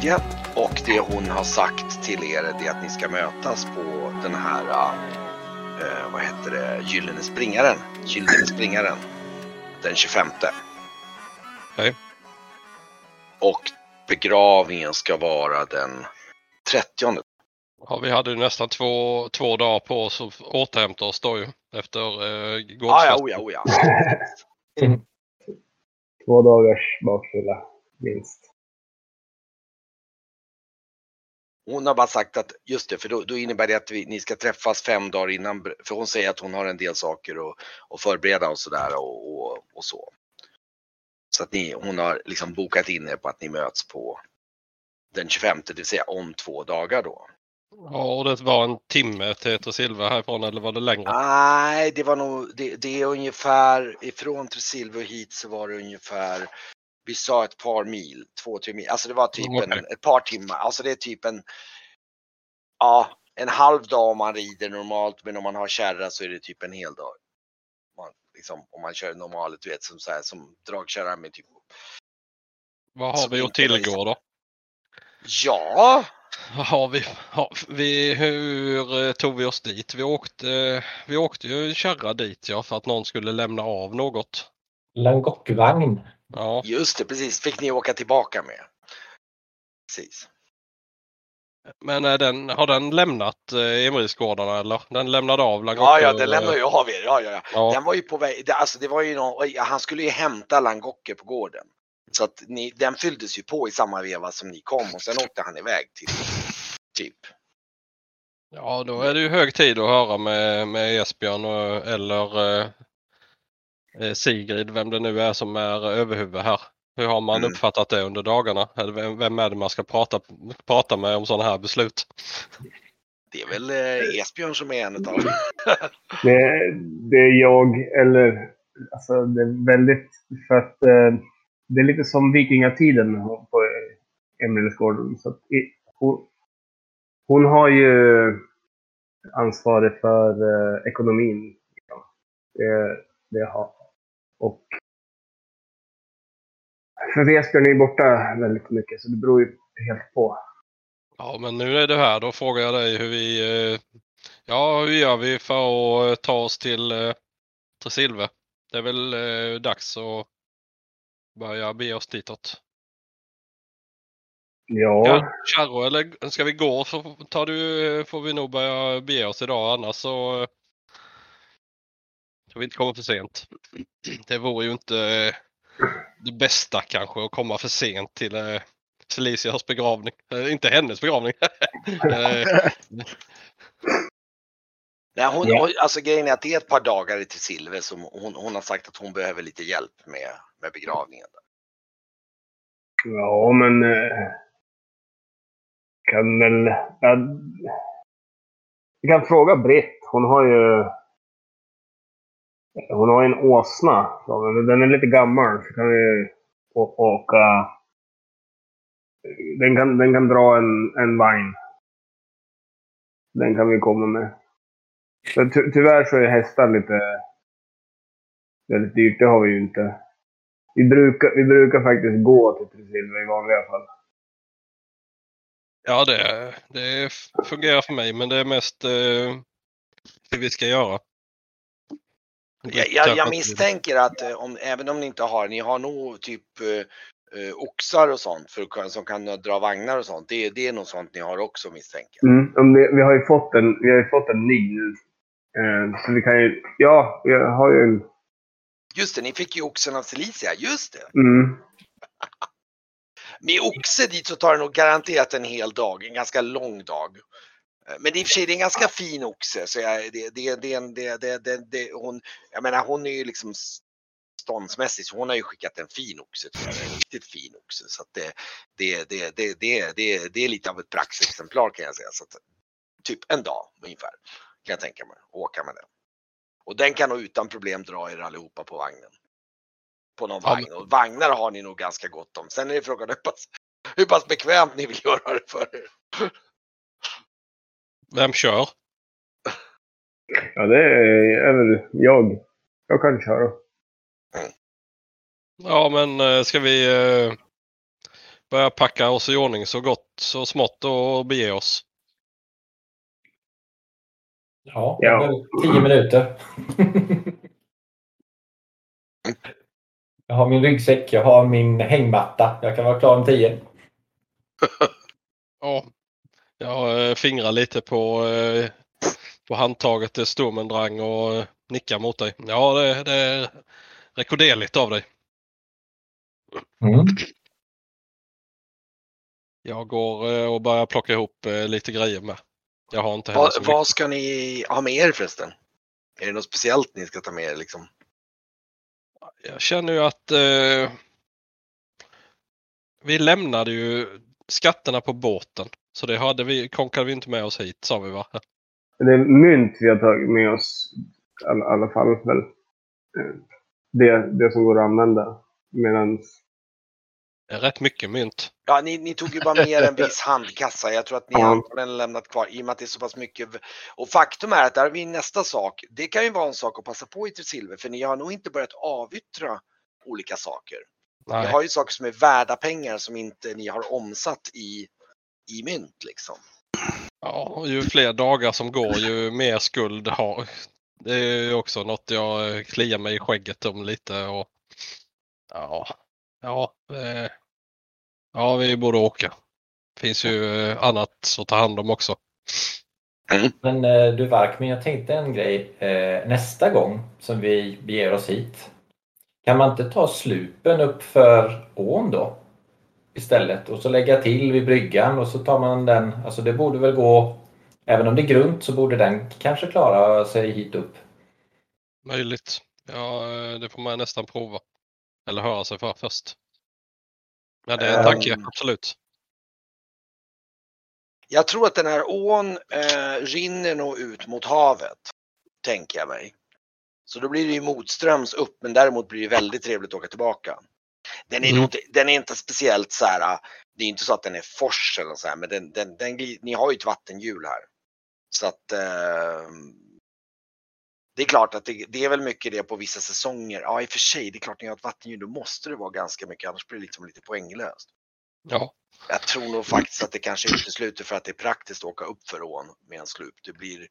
tredje och det hon har sagt till er är det att ni ska mötas på den här, uh, vad heter det, Gyllene Springaren. Gyllene Springaren. Den 25. Okej. Okay. Och begravningen ska vara den 30. Ja, vi hade ju nästan två, två dagar på oss att återhämta oss då ju efter eh, ah, ja, oh ja, oh ja. Två dagars bakfylla, minst. Hon har bara sagt att, just det, för då, då innebär det att vi, ni ska träffas fem dagar innan, för hon säger att hon har en del saker att, att förbereda och sådär och, och, och, så. Så att ni, hon har liksom bokat in er på att ni möts på den 25, det vill säga om två dagar då. Ja, och det var en timme till Tresilva härifrån eller var det längre? Nej, det var nog, det, det är ungefär ifrån Tresilva hit så var det ungefär, vi sa ett par mil, två, tre mil, alltså det var typ en, ett par timmar, alltså det är typ en, ja, en halv dag om man rider normalt, men om man har kärra så är det typ en hel dag. Man, liksom, om man kör normalt, du vet, som, så här, som dragkärra med typ. Vad har vi att tillgå då? Ja, har vi, har vi, hur eh, tog vi oss dit? Vi åkte, vi åkte ju kärra dit ja, för att någon skulle lämna av något. Langockvagn. Ja. Just det, precis. Fick ni åka tillbaka med. Precis. Men den, har den lämnat eh, Emrysgårdarna eller? Den lämnade av Langock? Ja, ja, den lämnade ju av er. Ja, ja, ja. Den var ju på väg, alltså det var ju någon, han skulle ju hämta Langocke på gården. Så att ni, den fylldes ju på i samma veva som ni kom och sen åkte han iväg till typ. Ja, då är det ju hög tid att höra med, med Esbjörn och, eller eh, eh, Sigrid, vem det nu är som är överhuvud här. Hur har man mm. uppfattat det under dagarna? Vem, vem är det man ska prata, prata med om sådana här beslut? Det är väl eh, Esbjörn som är en av dem. det, det är jag, eller alltså det är väldigt för att eh, det är lite som vikingatiden på Emilsgården. Så hon, hon har ju ansvaret för eh, ekonomin. Det, det har. Och för Vesbjörn är borta väldigt mycket så det beror ju helt på. Ja men nu är du här, då frågar jag dig hur vi, eh, ja hur gör vi för att eh, ta oss till eh, Tresilve? Det är väl dags att börja bege oss ditåt. Ja. Charro, eller ska vi gå så tar du, får vi nog börja bege oss idag annars så så vi inte kommer för sent. Det vore ju inte det bästa kanske att komma för sent till eh, Celicias begravning. Eh, inte hennes begravning. Nej, hon, ja. alltså grejen är att det är ett par dagar till Silver som hon, hon har sagt att hon behöver lite hjälp med, med begravningen. Ja, men eh, kan väl... Ja, vi kan fråga Britt. Hon har ju... Hon har en åsna. Den är lite gammal. Så kan vi åka... Den kan, den kan dra en, en vagn. Den kan vi komma med. Men ty tyvärr så är hästar lite väldigt dyrt. Det har vi ju inte. Vi brukar, vi brukar faktiskt gå till Tresilva i vanliga fall. Ja, det, det fungerar för mig, men det är mest eh, det vi ska göra. Jag, jag, jag misstänker att eh, om, även om ni inte har, ni har nog typ eh, eh oxar och sånt för, som kan dra vagnar och sånt. Det, det är nog sånt ni har också misstänker mm, vi, vi, har ju fått en, vi har ju fått en ny nu Eh, så vi kan ju, ja, vi har ju en... Just det, ni fick ju oxen av Celicia, just det. Mm. Med oxe dit så tar det nog garanterat en hel dag, en ganska lång dag. Men i och för sig, det är en ganska fin oxe. Så jag, det, det, det, det, det, det, det, hon, jag menar, hon är ju liksom ståndsmässig, så hon har ju skickat en fin oxe. En riktigt fin oxe. Så det, det, det, det, det, det, det är lite av ett praxexemplar kan jag säga. Så att, typ en dag ungefär. Kan jag tänka mig. Åka med den. Och den kan nog utan problem dra er allihopa på vagnen. På någon ja, vagn. Och vagnar har ni nog ganska gott om. Sen är det frågan hur pass, hur pass bekvämt ni vill göra det för er. Vem kör? Ja, det är väl jag. Jag kan köra. Ja, men eh, ska vi... Eh, börja packa oss i ordning så gott så smått och bege oss. Ja, Ja. ja. tio minuter. jag har min ryggsäck, jag har min hängmatta. Jag kan vara klar om tio. Ja, jag eh, fingrar lite på, eh, på handtaget till Sturmendrang och eh, nickar mot dig. Ja, det, det är rekorderligt av dig. Mm. Jag går eh, och börjar plocka ihop eh, lite grejer med. Jag har inte heller Vad, ska ni ha med er förresten? Är det något speciellt ni ska ta med er liksom? Jag känner ju att eh, vi lämnade ju skatterna på båten. Så det hade vi, konkade vi inte med oss hit sa vi va? Det är mynt vi har tagit med oss. I alla, alla fall väl. Det, det som går att använda. Medan Det är rätt mycket mynt. Ja, ni, ni tog ju bara med en viss handkassa. Jag tror att ni Ja. antagligen lämnat kvar i och med att det är så pass mycket. Och faktum är att där har vi nästa sak. Det kan ju vara en sak att passa på i Silver för ni har nog inte börjat avyttra olika saker. Ni Nej. har ju saker som är värda pengar som inte ni har omsatt i, i mynt liksom. Ja, ju fler dagar som går ju mer skuld har. Det är ju också något jag eh, kliar mig i skägget om lite. Och, ja, ja, eh, ja, vi borde åka. finns ju eh, annat att ta hand om också. Men eh, du Vark, men jag tänkte en grej. Eh, nästa gång som vi beger oss hit. Kan man inte ta slupen upp för ån då? Istället och så lägga till vid bryggan och så tar man den. Alltså det borde väl gå. Även om det är grunt så borde den kanske klara sig hit upp. Möjligt. Ja, eh, det får man nästan prova. Eller höra sig för först. Men det är en tanke, Ehm. absolut. Jag tror att den här ån eh, rinner nog ut mot havet. Tänker jag mig. Så då blir det ju motströms upp men däremot blir det väldigt trevligt att åka tillbaka. Den är, Mm. inte, den är inte speciellt så här, det är inte så att den är fors eller så här, men den, den, den, ni har ju ett vattenhjul här. Så att eh, det är klart att det, det är väl mycket det på vissa säsonger. Ja i och för sig, det är klart ni har ett vattenhjul, då måste det vara ganska mycket, annars blir det liksom lite poänglöst. Ja, Jag tror nog faktiskt att det kanske utesluter för att det är praktiskt att åka upp för ån med en slup. Det blir,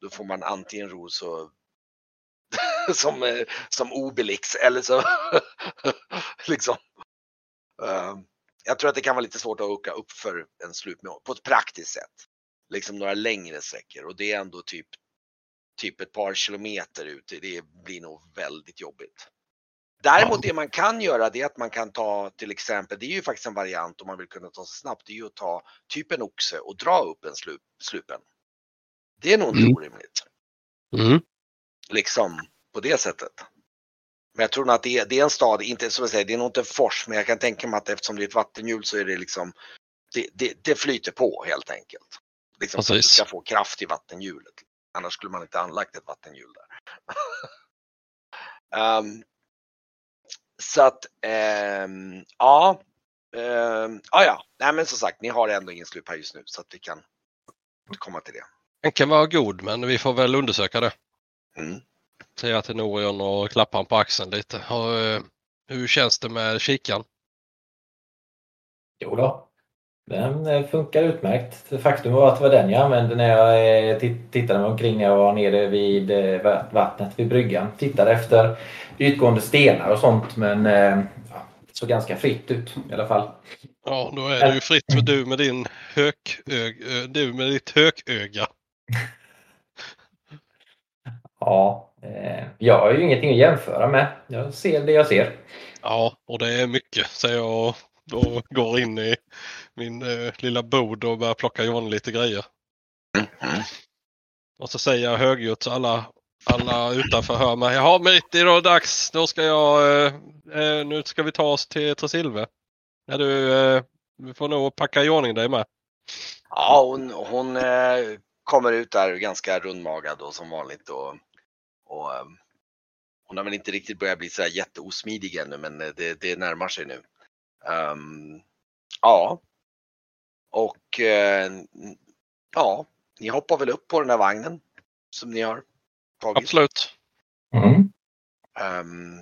då får man antingen ro så som, eh, som Obelix eller så liksom. Eh, jag tror att det kan vara lite svårt att åka upp för en slup med, på ett praktiskt sätt. Liksom några längre sträckor och det är ändå typ, typ ett par kilometer ut. Det blir nog väldigt jobbigt. Däremot det man kan göra det är att man kan ta till exempel, det är ju faktiskt en variant om man vill kunna ta sig snabbt, det är ju att ta typ en oxe och dra upp en slup, slupen. Det är nog inte Mm. orimligt. mm. Liksom på det sättet. Men jag tror nog att det är, det är en stad, inte som jag säger, det är nog inte en fors, men jag kan tänka mig att eftersom det är ett vattenhjul så är det liksom, det, det, det flyter på helt enkelt. Liksom för att du Precis. ska få kraft i vattenhjulet. Annars skulle man inte anlagt ett vattenhjul där. Ehm, så att, ehm, ja. Um, ja, ja. Nej men som sagt, ni har ändå ingen slup här just nu så att vi kan komma till det. Den kan vara god men vi får väl undersöka det. Mm. Säga till Norion och klappa han på axeln lite. Eh, hur känns det med kikan? Jo då. Den eh, funkar utmärkt. Faktum var att det var den jag använde när jag eh, tit- tittade mig omkring när jag var nere vid va- vattnet vid bryggan. Tittade efter ytgående stenar och sånt men ja, det såg ganska fritt ut i alla fall. Ja, då är det ju fritt för du med din hökög, du med ditt hököga. Ja, jag har ju ingenting att jämföra med. Jag ser det jag ser. Ja, och det är mycket säger jag och då går in i min eh, lilla bod och börjar plocka ordning lite grejer. Mm. Och så säger jag högljutt så alla, alla utanför hör mig. Jaha Meriti, då är det dags. Då ska jag, eh, eh, nu ska vi ta oss till Tresilve. Ja, du, eh, vi får nog packa i ordning dig med. Ja, hon, hon eh, kommer ut där ganska rundmagad och som vanligt och, och eh, hon har väl inte riktigt börjat bli sådär jätteosmidig ännu men eh, det, det närmar sig nu. Ehm, ja. Och eh, ja, ni hoppar väl upp på den här vagnen som ni har tagit. Absolut. Mm. Ehm,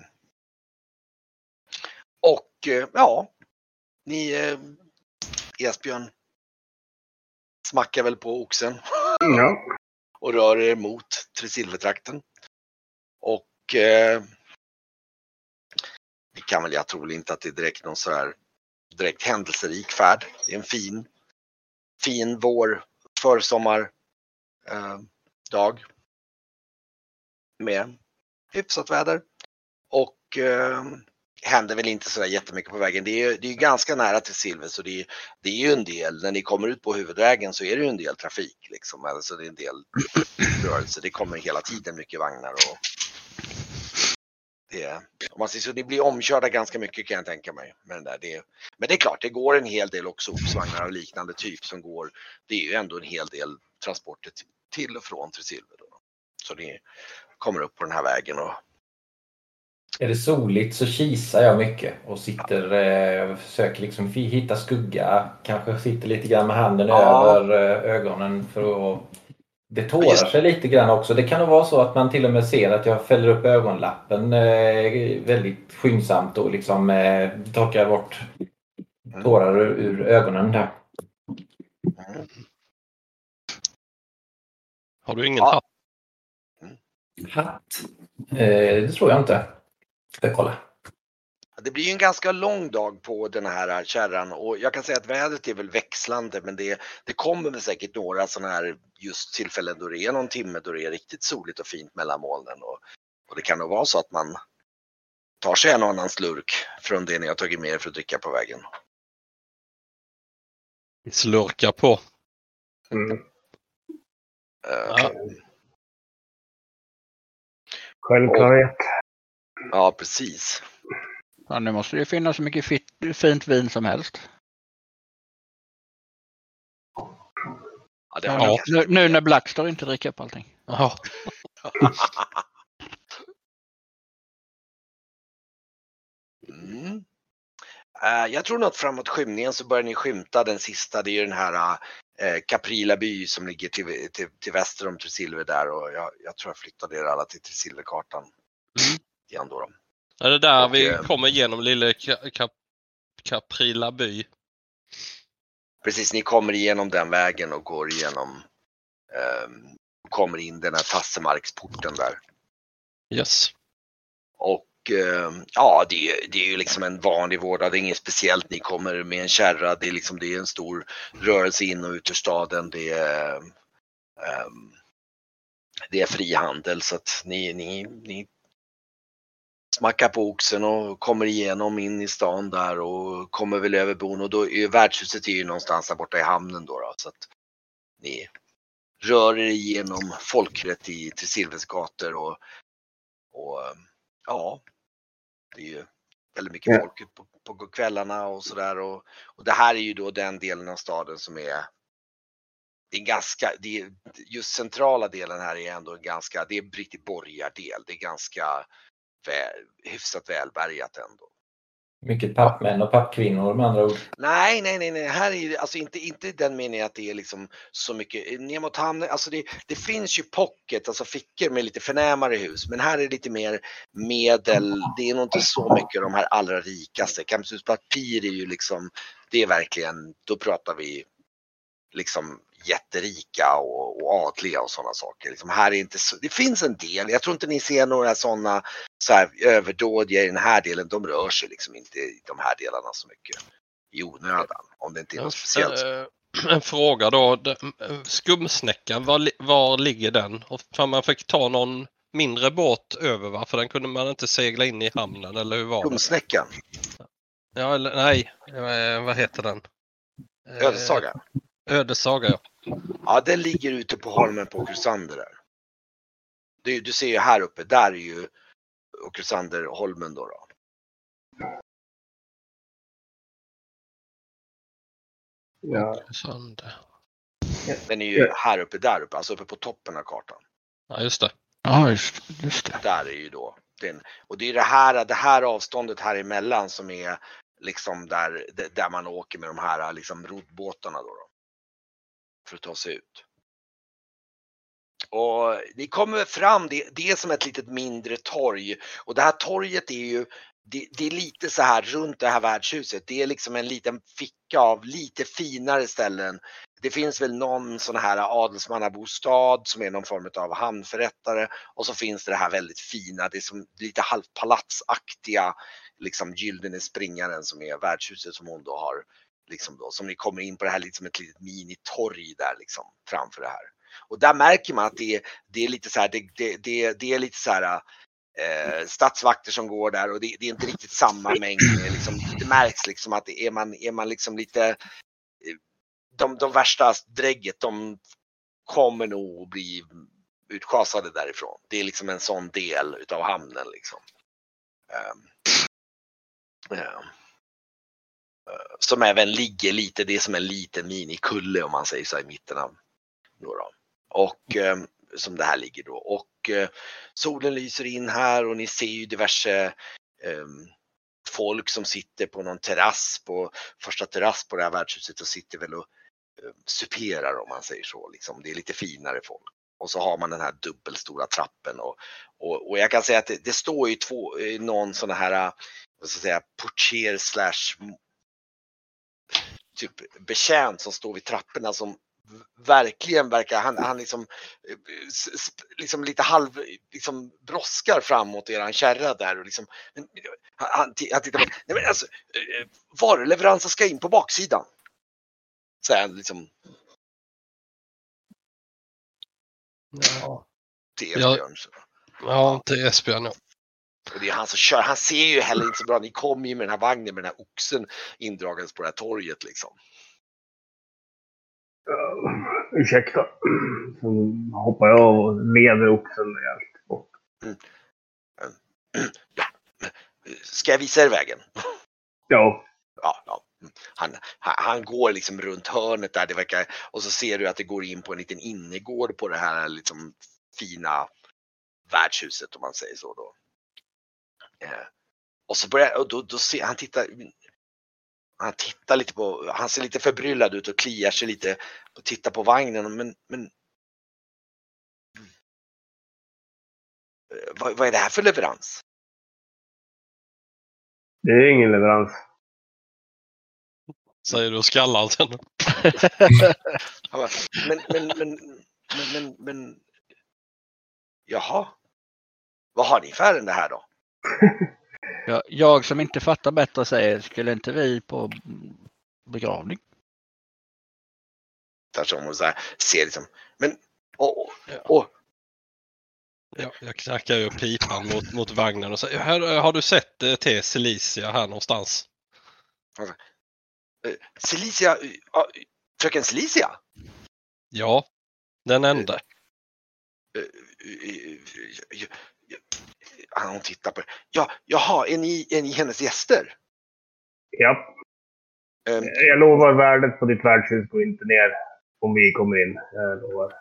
och eh, ja, ni eh, Esbjörn smackar väl på oxen Ja. och rör er mot Tresilvertrakten. Eh, det kan väl, jag tror väl inte att det är direkt någon så här direkt händelserik färd. Det är en fin, fin vår, försommardag. eh, dag. Med hyfsat väder. Och eh, händer väl inte sådär jättemycket på vägen. Det är ju det är ganska nära till Silver så det är, det är ju en del, när ni kommer ut på huvudvägen så är det ju en del trafik liksom. Alltså det är en del rörelse. Det kommer hela tiden mycket vagnar och det, om man säger så, det blir omkörda ganska mycket kan jag tänka mig. Med den där. Det, men det är klart, det går en hel del också opsvagnar av liknande typ som går. Det är ju ändå en hel del transporter till, och från Tresilver. Så det kommer upp på den här vägen och Är det soligt så kisar jag mycket och sitter eh, försöker liksom hitta skugga. Kanske sitter lite grann med handen Ja. över eh, ögonen för att det tårar Just- sig lite grann också. Det kan nog vara så att man till och med ser att jag fäller upp ögonlappen eh, väldigt skyndsamt och liksom eh, torkar bort tårar ur, ur ögonen där. mm. Har du ingen Ja. hatt? Hatt? Eh, det tror jag inte. Ska jag kolla. Det blir ju en ganska lång dag på den här kärran och jag kan säga att vädret är väl växlande men det, det kommer väl säkert några sådana här just tillfällen då det är någon timme då det är riktigt soligt och fint mellan molnen och, och det kan nog vara så att man tar sig en och annan slurk från det ni har tagit med er för att dricka på vägen. Slurka på. Mm. Eh, Ja. Självklarhet. ja, precis. Ja, nu måste det finnas så mycket fit, fint vin som helst. Ja, det har Ja. Nu, nu när Blackstore inte dricker upp allting. Jaha. Mm. Eh, jag tror nog att framåt skymningen så börjar ni skymta den sista, det är ju den här uh, Caprila by som ligger till, till, till väster om Tresilver där och jag, jag tror jag flyttade er alla till Tresilverkartan. Mm. Igen då. då. Är det där Och, vi eh, kommer igenom lille Kap Caprila by? Precis, ni kommer igenom den vägen och går igenom, ehm, kommer in den här Tassemarksporten där. Yes. Och ehm, ja, det, är- det är ju liksom en vanlig vårda, det är inget speciellt. Ni kommer med en kärra, det är liksom det är en stor rörelse in och ut ur staden. Det är, ehm, det är frihandel så att ni, ni, ni smackar på oxen och kommer igenom in i stan där och kommer väl över bron och då är värdshuset är ju någonstans där borta i hamnen då, då så att ni rör er igenom folkrätt i till Silvers gator och, och ja, det är ju väldigt mycket Ja. folk på, på kvällarna och sådär och, och det här är ju då den delen av staden som är det är ganska, det är, just centrala delen här är ändå ganska, det är en riktig borgardel. Det är ganska väl, hyfsat välbärgat ändå. Mycket pappmän och pappkvinnor med andra ord. Nej, nej, nej, nej. Här är det alltså inte, inte i den meningen att det är liksom så mycket ner mot hamnen. Alltså det, det finns ju pocket, alltså fickor med lite förnämare hus, men här är det lite mer medel. Det är nog inte så mycket de här allra rikaste. Campus är ju liksom, det är verkligen, då pratar vi liksom jätterika och, och adliga och sådana saker. Liksom här är inte så, det finns en del, jag tror inte ni ser några sådana så här överdådiga i den här delen. De rör sig liksom inte i de här delarna så mycket i onödan. Om det inte är något speciellt. Eh, En fråga då. Eh, Skumsnäckan, var, var ligger den? Och för man fick ta någon mindre båt över va? För den kunde man inte segla in i hamnen eller hur var det? Kumsnäckan, Ja, eller, nej, eh, vad heter den? Ödessaga. Ödessaga ja. Ja, den ligger ute på holmen på Åkersander där. Du, du ser ju här uppe, där är ju Åkersanderholmen då. då. Ja. Den är ju här uppe, där uppe, alltså uppe på toppen av kartan. Ja, just det. Ja, just, just det. Där är ju då den. Och det är det här, det här avståndet här emellan som är liksom där, där man åker med de här liksom roddbåtarna då. då för att ta sig ut. Och ni kommer fram, det, det är som ett litet mindre torg och det här torget är ju det, det, är lite så här runt det här värdshuset. Det är liksom en liten ficka av lite finare ställen. Det finns väl någon sån här adelsmannabostad som är någon form av hamnförrättare och så finns det det här väldigt fina, det är som lite halvpalatsaktiga liksom Gyldene springaren som är värdshuset som hon då har liksom då, som ni kommer in på det här liksom ett litet minitorg där liksom framför det här. Och där märker man att det är, det är lite så här, det, det, det, det är lite så här eh, stadsvakter som går där och det, det, är inte riktigt samma mängd. Liksom, det märks liksom att är man, är man liksom lite eh, de, de värsta drägget, de kommer nog att bli utschasade därifrån. Det är liksom en sån del utav hamnen liksom. Um, um, som även ligger lite, det är som en liten minikulle om man säger så i mitten av. Då, och eh, som det här ligger då. Och eh, solen lyser in här och ni ser ju diverse ehm, folk som sitter på någon terrass på första terrass på det här värdshuset och sitter väl och Eh, superar om man säger så. Liksom. Det är lite finare folk. Och så har man den här dubbelstora trappen och, och, och jag kan säga att det, det står ju två, eh, någon sån här, eh, vad ska jag säga, portier slash typ betjänt som står vid trapporna som verkligen verkar, han, han liksom, liksom lite halv, liksom bråskar framåt eran kärra där och liksom, han, han tittar på, nej men alltså, varuleveransen ska in på baksidan. Säger han liksom. Ja. Till Esbjörn. Ja, till Esbjörn ja. Och det är han som kör. Han ser ju heller inte så bra. Ni kommer ju med den här vagnen med den här oxen indragandes på det här torget liksom. Uh, ursäkta. Så hoppar jag av och leder oxen rejält bort. Mm. Ja. Ska jag visa er vägen? Ja. Ja, ja han, han går liksom runt hörnet där det verkar och så ser du att det går in på en liten innergård på det här liksom fina värdshuset om man säger så då. Eh, och så börjar och då, då ser han tittar. Han tittar lite på, han ser lite förbryllad ut och kliar sig lite och tittar på vagnen men, men eh, vad, vad är det här för leverans? Det är ingen leverans. Säger du och skallar sen. men, men, men, men, men, men, jaha. Vad har ni för ärende här då? Ja, jag som inte fattar bättre säger, skulle inte vi på begravning? Tvärtom och så här, ser liksom, men, åh, åh. Ja, jag knackar ju pipan mot, mot vagnen och säger, har, har du sett eh, till Celicia här någonstans? Alltså, Eh, Celicia, uh, fröken Celicia? Ja, den enda. Hon tittar på det. Ja, jaha, är ni, är ni hennes gäster? Ja. Um, jag lovar värdet på ditt värdshus går inte ner om vi kommer in. Jag lovar.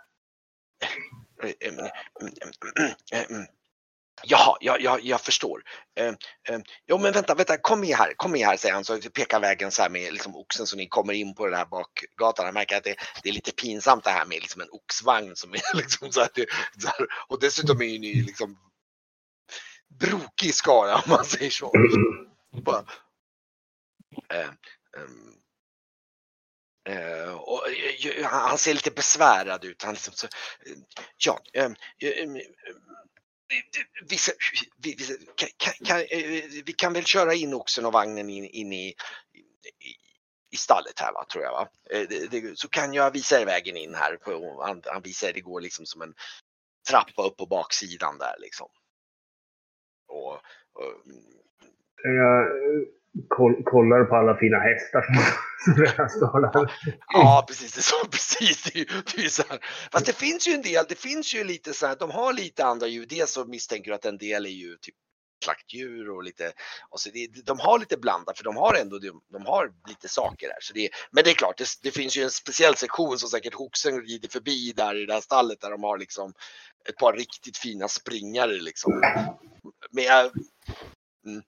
Jaha, jag, jag, jag förstår. Eh, eh, jo men vänta, vänta, kom med här, kom med här säger han så pekar vägen så här med liksom oxen så ni kommer in på den här bakgatan. Jag märker att det, det är lite pinsamt det här med liksom en oxvagn som är liksom så här, det, så här och dessutom är ni liksom brokig skara om man säger så. Bara, eh, Uh, och, han ser lite besvärad ut. Han liksom så, ja, vi, kan, kan, eh, vi kan väl köra in oxen och vagnen in, in i, i, i stallet här va, tror jag. Va? Eh, det, det, så kan jag visa er vägen in här. Han, han visar det går liksom som en trappa upp på baksidan där liksom. Och, och jag kollar på alla fina hästar som redan står där. Ja, precis. Det är så, precis. Det är, det är så här. Fast det finns ju en del, det finns ju lite så här, de har lite andra djur. Dels så misstänker du att en del är ju typ slaktdjur och lite, och så det, de har lite blandat för de har ändå, de, de har lite saker där. Så det, men det är klart, det, det finns ju en speciell sektion som säkert Hoxen rider förbi där i det här stallet där de har liksom ett par riktigt fina springare liksom. Men jag, mm.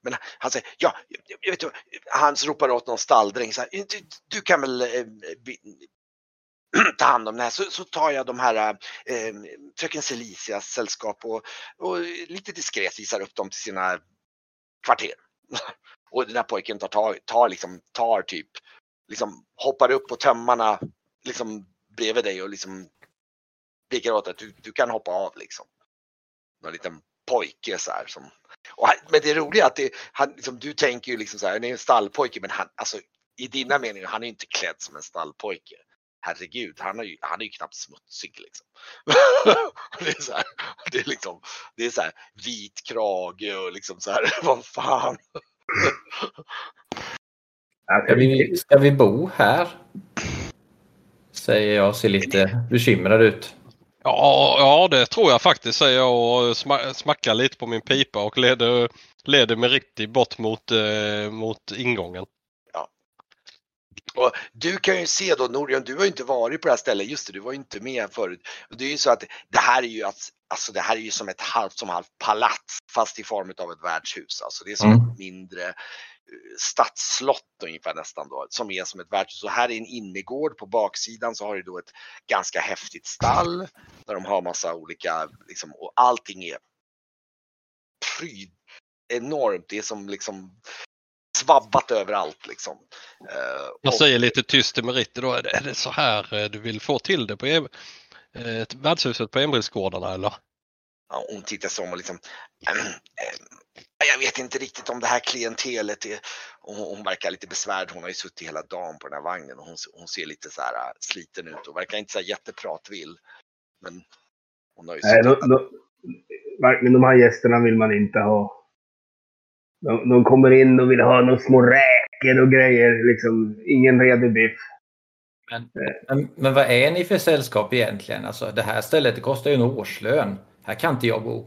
Men han säger, ja, jag vet, han ropar åt någon stalldräng, så här, du, du, kan väl eh, eh, ta hand om det här så, så tar jag de här eh, eh, fröken Celicias sällskap och, och lite diskret visar upp dem till sina kvarter. Och den här pojken tar, tar, tar, liksom, tar typ, liksom hoppar upp på tömmarna liksom bredvid dig och liksom pekar åt att du, du kan hoppa av liksom. Någon liten pojke så här som. Och han, men det roliga är att det, han, liksom, du tänker ju liksom så här, han är en stallpojke men han, alltså i dina meningar, han är inte klädd som en stallpojke. Herregud, han är ju, han är ju knappt smutsig liksom. det är så här, det är liksom, det är så här vit krage och liksom så här, vad fan. Ska vi, ska vi bo här? Säger jag, ser lite bekymrad ut. Ja, ja, det tror jag faktiskt säger jag och smackar lite på min pipa och leder, leder riktigt bort mot, eh, mot ingången. Och du kan ju se då Norion, du har ju inte varit på det här stället, just det, du var ju inte med förut. Och det är ju så att det här är ju att, alltså det här är ju som ett halvt som halvt palats fast i form av ett värdshus. Alltså det är som mm. ett mindre stadsslott ungefär nästan då, som är som ett värdshus. Så här är en innergård. På baksidan så har du då ett ganska häftigt stall där de har massa olika, liksom, och allting är pryd, enormt. Det är som liksom svabbat överallt liksom. Uh, Jag säger lite tyst till Meriter då, är det så här eh, du vill få till det på e värdshuset på Embrilsgårdarna eller? Ja, hon tittar sig om och liksom, jag vet inte riktigt om det här klientelet är, hon, hon verkar lite besvärd. Hon har ju suttit hela dagen på den här vagnen och hon, hon ser lite så här sliten ut och verkar inte så här jättepratvill. Men hon har ju Nej, de, de, verkligen de här gästerna vill man inte ha. De, de kommer in och vill ha några små räkor och grejer. Liksom, ingen redig biff. Men, men, men, vad är ni för sällskap egentligen? Alltså, det här stället kostar ju en årslön. Här kan inte jag bo.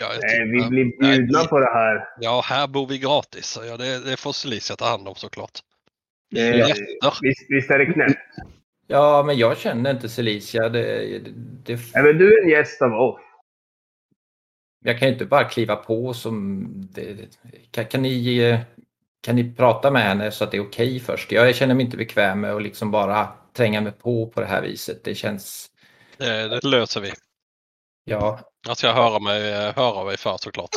Ja, Nej, vi blir bjudna nej, på det här. Ja, här bor vi gratis. Ja, det, det får Celicia ta hand om såklart. Det, visst, visst är det knäppt? Ja, men jag känner inte Celicia. Det, det... Nej, men du är en gäst av oss. Jag kan inte bara kliva på som... Kan, kan, ni, kan ni prata med henne så att det är okej okay först? Jag känner mig inte bekväm med att liksom bara tränga mig på på det här viset. Det känns... Det, det löser vi. Ja. Jag ska höra mig, höra mig för såklart.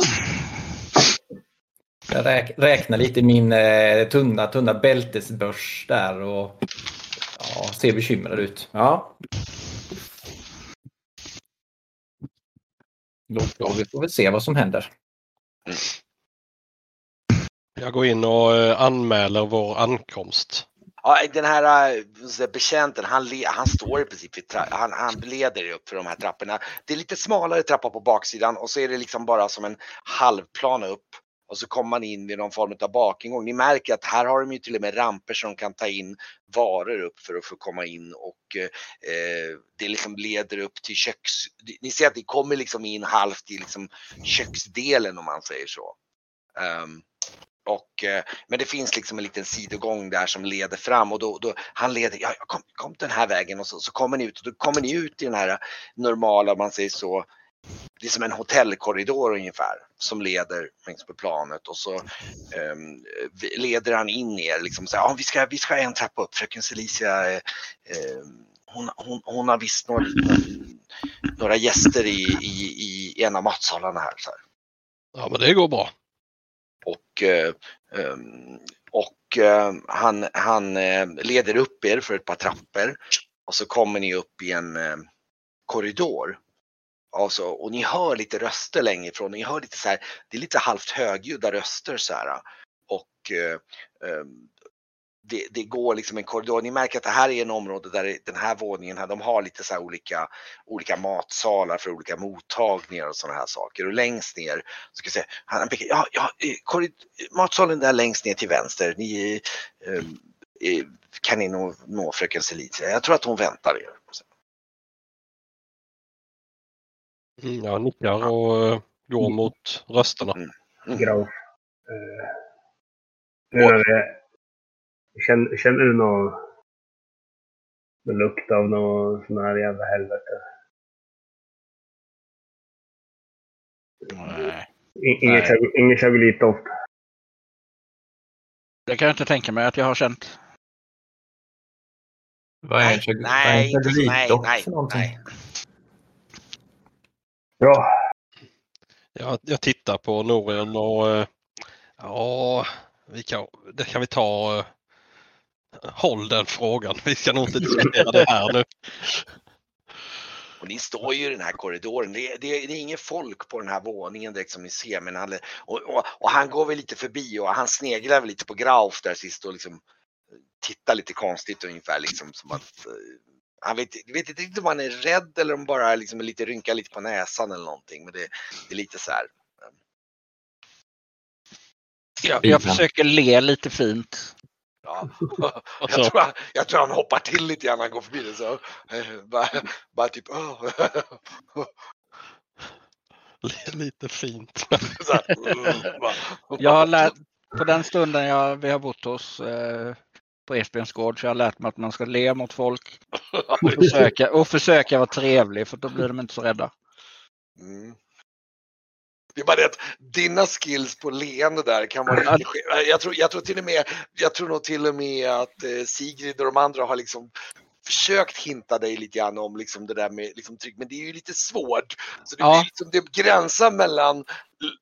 Jag räk, räknar lite min eh, tunna, tunna bältesbörs där och ja, ser bekymrad ut. Ja. Då, vi får väl se vad som händer. Jag går in och eh, anmäler vår ankomst. Ja, den här äh, betjänten, han, han står i princip vid han, han leder upp för de här trapporna. Det är lite smalare trappa på baksidan och så är det liksom bara som en halvplan upp och så kommer man in vid någon form av bakingång. Ni märker att här har de ju till och med ramper som kan ta in varor upp för att få komma in och eh, det liksom leder upp till köks... Ni ser att det kommer liksom in halvt i liksom köksdelen om man säger så. Um, och, eh, men det finns liksom en liten sidogång där som leder fram och då, då han leder, ja, kom, kom den här vägen och så, så kommer ni ut och då kommer ni ut i den här normala, om man säger så, det är som en hotellkorridor ungefär som leder längs på planet och så um, leder han in er liksom så här, ah, vi, ska, vi ska en trappa upp, fröken Celicia eh, hon, hon, hon har visst några, några gäster i, i, i en av matsalarna här. Här. Ja men det går bra. Och, eh, ehm, och eh, han, han eh, leder upp er för ett par trappor och så kommer ni upp i en korridor. Alltså, och ni hör lite röster längre ifrån. Ni hör lite så här, det är lite halvt högljudda röster så här. Och eh, eh, det, det, går liksom en korridor. Ni märker att det här är en område där den här våningen här, de har lite så olika, olika matsalar för olika mottagningar och sådana här saker. Och längst ner, så ska jag säga, han pekar, ja, ja, eh, matsalen där längst ner till vänster, ni eh, eh kan ni nå, nå fröken Celicia. Jag tror att hon väntar er. Mm, jag nickar och uh, går mot rösterna. Mm. Mm. Graf. Uh, nu när det Känner, känner du någon, någon lukt av någon sån här jävla helvete? Nej. Ingen chagolitdoft? Det kan jag inte tänka mig att jag har känt. Vad är en chagolitdoft nej, för någonting? Nej. Bra. Jag, jag tittar på Norion och Ja, vi kan, det kan vi ta. eh, Håll den frågan. Vi ska nog inte diskutera det här nu. Och ni står ju i den här korridoren. Det, är- det, det är inget folk på den här våningen direkt som ni ser. Men han, och, och, och han går väl lite förbi och han sneglar väl lite på Grauf där sist och liksom tittar lite konstigt ungefär liksom som att eh, han vet, vet inte riktigt om han är rädd eller om bara liksom lite rynkar lite på näsan eller någonting. Men det, det är lite så här. Jag, jag försöker le lite fint. Ja. Jag, tror han, jag tror han hoppar till lite grann när han går förbi det. Så, eh, bara, bara typ "Åh." lite fint. så här, "Mm", bara. Jag har lärt, på den stunden jag, vi har bott hos eh, på Esbjörns gård så jag har lärt mig att man ska le mot folk och försöka, och försöka vara trevlig för då blir de inte så rädda. Mm. Det är bara det att dina skills på leende där kan vara jag tror, jag tror till och med, jag tror nog till och med att eh, Sigrid och de andra har liksom försökt hinta dig lite grann om liksom det där med liksom tryck, men det är ju lite svårt. Så det, Ja. liksom, det gränsar mellan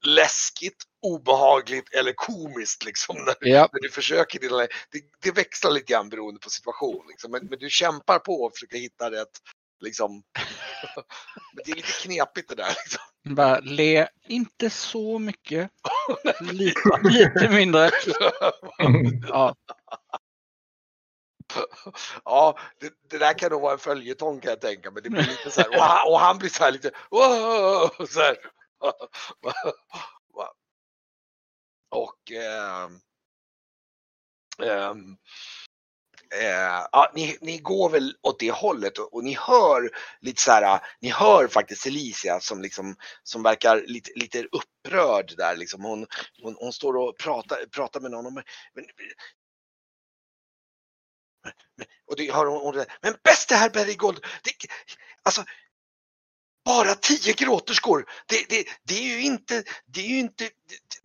läskigt, obehagligt eller komiskt liksom när, Ja, när du försöker. Dina, det, det växlar lite grann beroende på situation. Liksom. Men, men du kämpar på och försöker hitta rätt. Liksom. men det är lite knepigt det där. Liksom. bara le inte så mycket. Lite, lite mindre. Ja, Ja, det, det där kan nog vara en följetong kan jag tänka mig. Det blir lite så här, och, han, och han blir så här lite, så här. Och eh, ehm, eh, ja, ni, ni går väl åt det hållet och, och ni hör lite så här, ah, ni hör faktiskt Alicia som liksom, som verkar lite, lite upprörd där liksom. Hon, hon, hon står och pratar, pratar med någon. om- Men, men, och det hör hon, hon men bäste herr Berrigold, det, alltså bara tio gråterskor, det, det, det är ju inte, det är ju inte,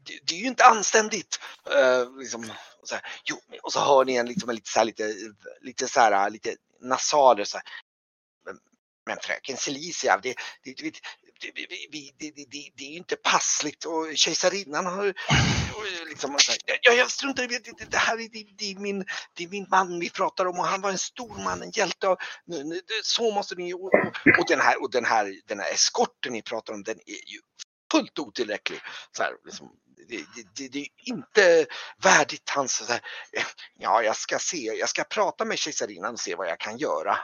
det, det, är ju inte anständigt. Uh, liksom, och, så här, jo, och så hör ni en liksom, en lite så här, lite, lite så här, lite nasaler så här. Men, men fröken Celicia, det, det, det, det, det, det, det, är ju inte passligt och kejsarinnan har liksom, ja, jag struntar i det, det, här är, det, är min, det är min man vi pratar om och han var en stor man, en hjälte. Och, så måste ni, och, och, och, den, här, och den, här, den här eskorten ni pratar om, den är ju fullt otillräcklig. Så här, liksom, det, det, det, är inte värdigt hans, så här, eh, ja jag ska se, jag ska prata med kejsarinnan och se vad jag kan göra.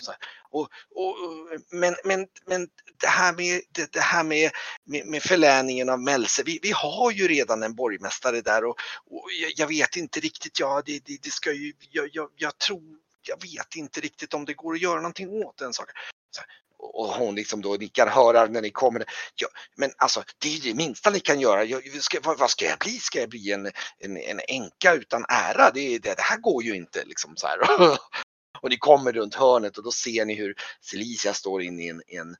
Så här. Och, och, och, men, men, men det här med, det, det här med, med, med förläningen av Mälse, vi, vi har ju redan en borgmästare där och, och jag, jag vet inte riktigt, ja det, det, det ska ju, jag, jag, jag tror, jag vet inte riktigt om det går att göra någonting åt den saken. Och hon liksom då nickar hörar när ni kommer. Ja, men alltså det är ju det minsta ni kan göra. Jag, ska, vad, vad ska jag bli? Ska jag bli en, en, en änka utan ära? Det, det, det här går ju inte liksom så här. Och ni kommer runt hörnet och då ser ni hur Celicia står inne i en, en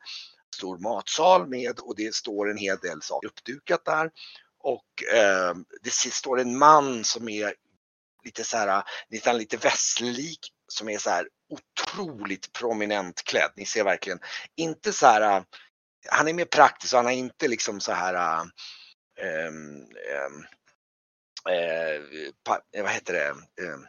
stor matsal med och det står en hel del saker uppdukat där. Och eh, det står en man som är lite så här, nästan lite västlig som är så här otroligt prominent klädd. Ni ser verkligen inte så här, han är mer praktisk och han har inte liksom så här ähm, ähm, äh, pa, vad heter det? Ähm,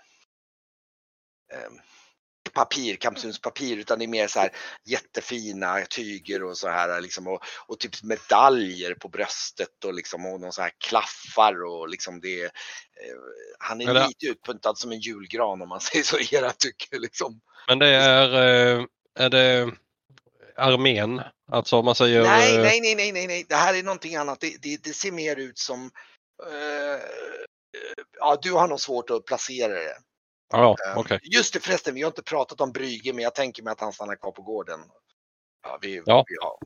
papir, kampsunspapir utan det är mer så här jättefina tyger och så här liksom och, och typ medaljer på bröstet och liksom och någon så här klaffar och liksom det eh, han är det- lite utpuntad som en julgran om man säger så i era tycke liksom. Men det är, eh, är det armén? Alltså om man säger... Nej, eh, nej, nej, nej, nej, nej, det här är någonting annat. Det, det, det ser mer ut som eh, Ja, du har nog svårt att placera det. Ja, Eh, okej. Just det förresten, vi har inte pratat om Brygge, men jag tänker mig att han stannar kvar på gården. Ja, vi, Ja. Vi har,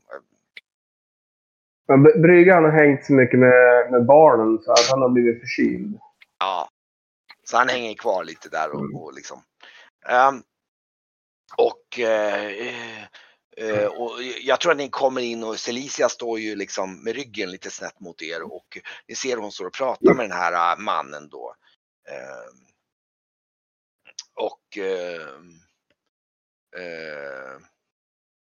Men Bry- Bryggan har hängt så mycket med, med barnen så att han har blivit förkyld. Ja, så han hänger kvar lite där och, och liksom. Ehm, och, eh, eh, och jag tror att ni kommer in och Celicia står ju liksom med ryggen lite snett mot er och ni ser hon står och pratar med den här eh, mannen då. Ehm, och ehm, eh, Eh,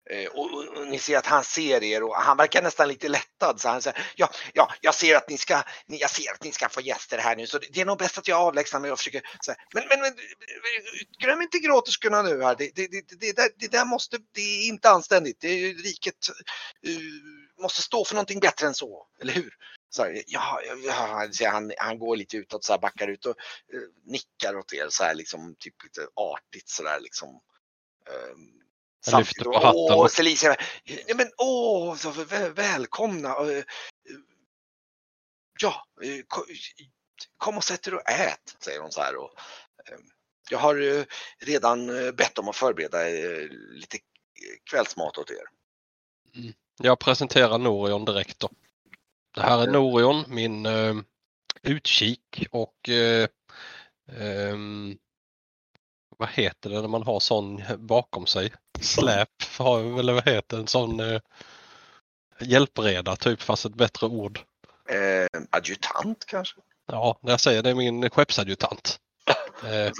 Eh, och, och, och, ni ser att han ser er och han verkar nästan lite lättad. Så han säger, ja, ja, jag ser att ni ska, jag ser att ni ska få gäster här nu så det, det är nog bäst att jag avlägsnar mig och försöker. Så här, men, men, men glöm inte gråterskorna nu här. Det, det, det, det, där, det där måste, det är inte anständigt. Det är, riket uh, måste stå för någonting bättre än så, eller hur? Så här, ja, ja, han, han går lite utåt, så här, backar ut och uh, nickar åt er så här liksom typ lite artigt så där liksom. Uh, jag lyfter på hatten. Åh, Celicia, men åh, så välkomna. Ja, kom och sätt er och ät, säger hon så här. Och, jag har redan bett om att förbereda lite kvällsmat åt er. Mm. Jag presenterar Norion direkt då. Det här är Norion, min utkik och um, vad heter det när man har sån bakom sig? Släp, eller vad heter en sån eh, hjälpreda typ fast ett bättre ord. Eh, adjutant kanske? Ja, när jag säger det är min skeppsadjutant. Eh,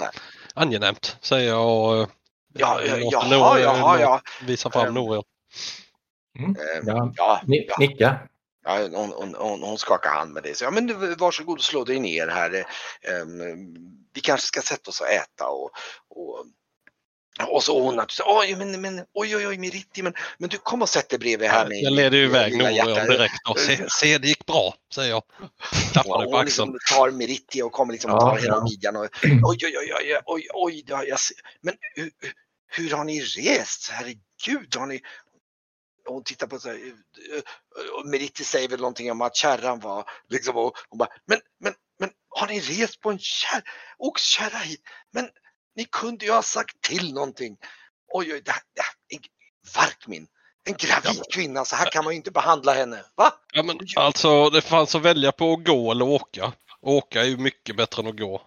angenämt säger jag och eh, ja, ja, jaha, Nor jaha, ja. visar fram Norion. Mm. Ja, ja, Nicka. Ja, hon, hon, hon, hon skakar hand med dig. Så, ja, men varsågod och slå dig ner här. Um, vi kanske ska sätta oss och äta och, och och så hon att oj, men, men, oj, oj, oj, Meritti, men, men du kom och sätt dig bredvid här. Med, jag leder ju iväg Norion direkt och se, se, det gick bra, säger jag. Tappade ja, på axeln. Liksom tar Meritti och kommer liksom och tar ja, hela ja. midjan och oj, oj, oj, oj, oj, oj, jag, men hur, hur har ni rest? Herregud, har ni, hon tittar på så här, och Meritti säger väl någonting om att kärran var liksom och hon bara, men, men, men har ni rest på en kär, oxkärra hit? Men ni kunde ju ha sagt till någonting. Oj, oj, det här, det Varkmin, en gravid kvinna, så här kan man ju inte behandla henne. Va? Ja, men alltså det fanns att välja på att gå eller åka. Åka är ju mycket bättre än att gå.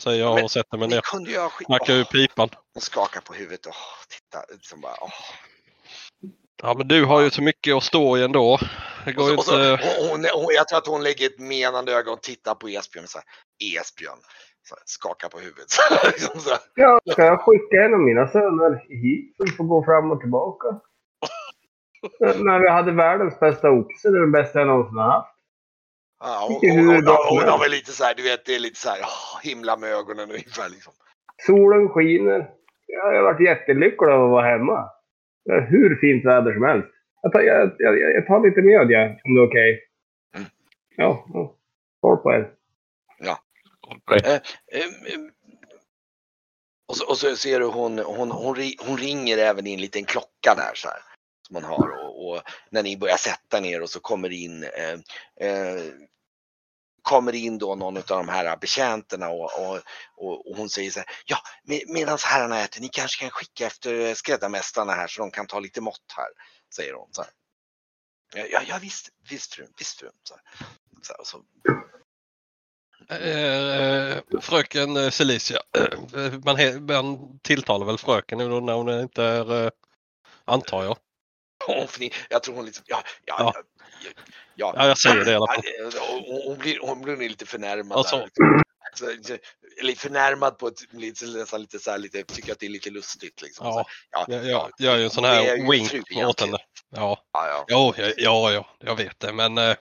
Säger jag och sätter mig ner. Kunde jag Knackar ur pipan. Hon skakar på huvudet och titta. Liksom bara, åh. Ja men du har ju så mycket att stå i ändå. Det går och så, inte... Och så, hon, hon, jag tror att hon lägger ett menande öga och tittar på Esbjörn och säger Esbjörn. Så här, skakar på huvudet. liksom så Ja, ska jag skicka en av mina söner hit så vi får gå fram och tillbaka? När vi hade världens bästa oxe, det är den bästa jag någonsin har haft. Ja, hon, hon, hon, hon, har väl lite så här, du vet, det är lite så här, oh, himla med ögonen ungefär liksom. Solen skiner. Ja, jag har varit jättelycklig av att vara hemma. Är hur fint väder som helst. Jag tar, jag, jag, jag tar lite mjöd, ja, om det är okej. Okay. Mm. Ja, ja. På er. Ja. Eh, eh, och, så, och så ser du hon, hon, hon, hon ringer även i en liten klocka där så här. Som hon har och, och när ni börjar sätta ner och så kommer in eh, eh kommer in då någon av de här betjänterna och, och, och, hon säger så här, ja med, medan herrarna äter, ni kanske kan skicka efter skräddarmästarna här så de kan ta lite mått här, säger hon. Så här. Ja, ja visst, visst frun, visst frun. Så, så, här, så. Eh, fröken eh, Celicia, eh, man, man tilltalar väl fröken nu när hon inte är, eh, antar jag? Jag tror hon liksom, ja, ja, ja. ja, ja. ja jag säger det i alla fall. Hon blir, hon blir lite förnärmad. Alltså. Där. Eller förnärmad på ett lite, nästan lite så här, lite, tycker att det är lite lustigt. Liksom. Ja, ja, ja, jag gör ju en sån här wink åt henne. Ja, ja, ja. ja, ja, ja, jag vet det. Men eh,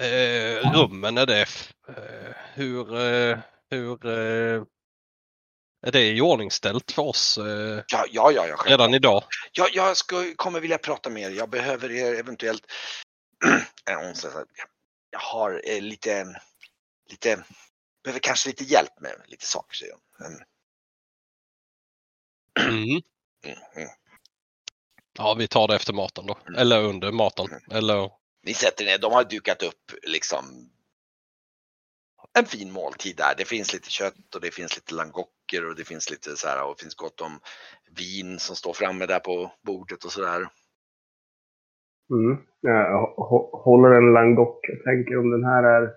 eh rummen är det. Eh, hur, eh, hur eh, är det iordningställt för oss eh, ja, ja, ja, ja, redan idag? Ja, jag ska, kommer vilja prata med er. Jag behöver er eventuellt jag har eh, lite, lite, behöver kanske lite hjälp med lite saker säger hon. Mm. Mm, mm. Ja, vi tar det efter maten då. Mm. Eller under maten. Mm. Eller... Ni sätter ner, de har dukat upp liksom en fin måltid där. Det finns lite kött och det finns lite langocker och det finns lite så här och det finns gott om vin som står framme där på bordet och sådär. Mm. Jag håller en langock. Jag tänker om den här är...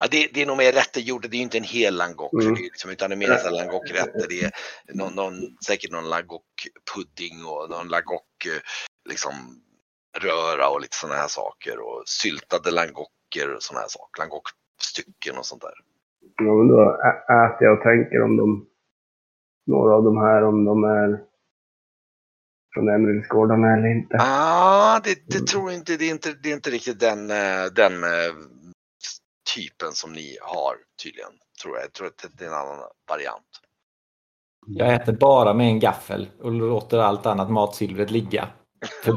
Ja, det, det är nog mer rätter gjorda. Det är inte en hel langock. Mm. Liksom, utan det är mer en langockrätter. Det är någon, någon, säkert någon langockpudding och någon langock liksom, röra och lite sådana här saker. Och syltade langocker och sådana här saker. Langockstycken och sånt där. Ja, men då äter jag och tänker om de, några av de här, om de är från Emeraldsgårdarna eller inte. Ah, det, det tror jag inte. Det är inte, det är inte riktigt den, eh, den eh, typen som ni har tydligen. Tror jag. jag tror att det är en annan variant. Jag äter bara med en gaffel och låter allt annat matsilvret ligga.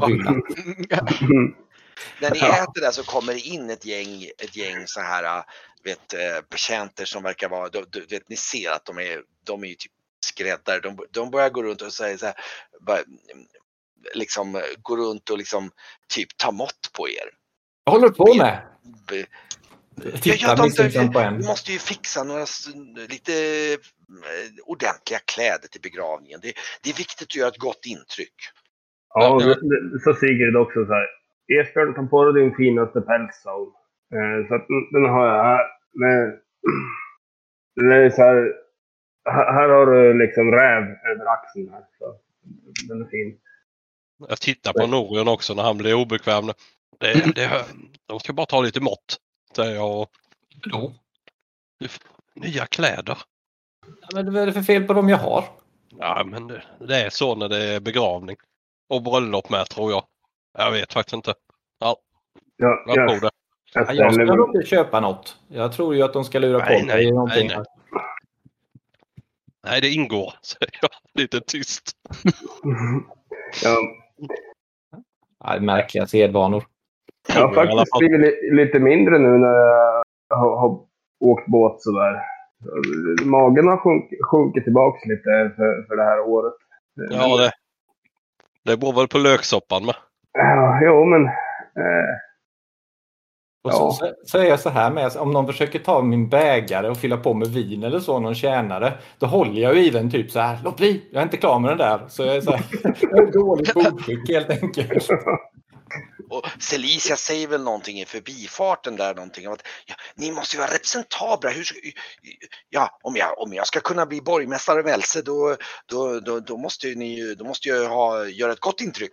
När ni äter där så kommer det in ett gäng, ett gäng så här äh, vet, eh, betjänter som verkar vara, du, du, vet, ni ser att de är, de är ju typ skräddare. De, de börjar gå runt och säga så här, bara, liksom gå runt och liksom typ ta mått på er. Vad håller du på med? Be- Tittar de- misstänksamt på en. Vi måste ju fixa några lite eh, ordentliga kläder till begravningen. Det, det är viktigt att göra ett gott intryck. Ja, och så Sigrid också så här. Esbjörn, ta på dig din finaste päls. Eh, så att den, den har jag här. Men, den är så här, här. Här har du liksom räv över axeln här. Så den är fin. Jag tittar på Norion också när han blir obekväm. Det, det, de ska bara ta lite mått, säger jag. Då? Nya kläder. Ja, Men vad är det för fel på dem jag har? Ja, men det, det är så när det är begravning. Och bröllop med tror jag. Jag vet faktiskt inte. Ja, Jag tror jag, det. jag Ja, jag ska inte köpa något. Jag tror ju att de ska lura Nej, på nej, mig någonting. nej, Nej, det ingår, säger jag lite tyst. Ja, Ja, märkliga sedvanor. jag har faktiskt fall. blivit li, lite mindre nu när jag har, har åkt båt sådär. Magen har sjunk, sjunkit tillbaka lite för, för det här året. Ja, det, det beror väl på löksoppan med. Ja, jo, men... Eh, Och Ja. så, så, är jag så här med, om någon försöker ta min bägare och fylla på med vin eller så, någon tjänare, då håller jag ju i den typ så här, låt bli, jag är inte klar med den där. Så jag är så här, jag är dåligt bordskick helt enkelt. Och Celicia säger väl någonting i förbifarten där någonting om att ja, ni måste ju vara representabla. Hur ja, om jag, om jag ska kunna bli borgmästare av Else då, då, då, då måste ni då måste jag ha, göra ett gott intryck.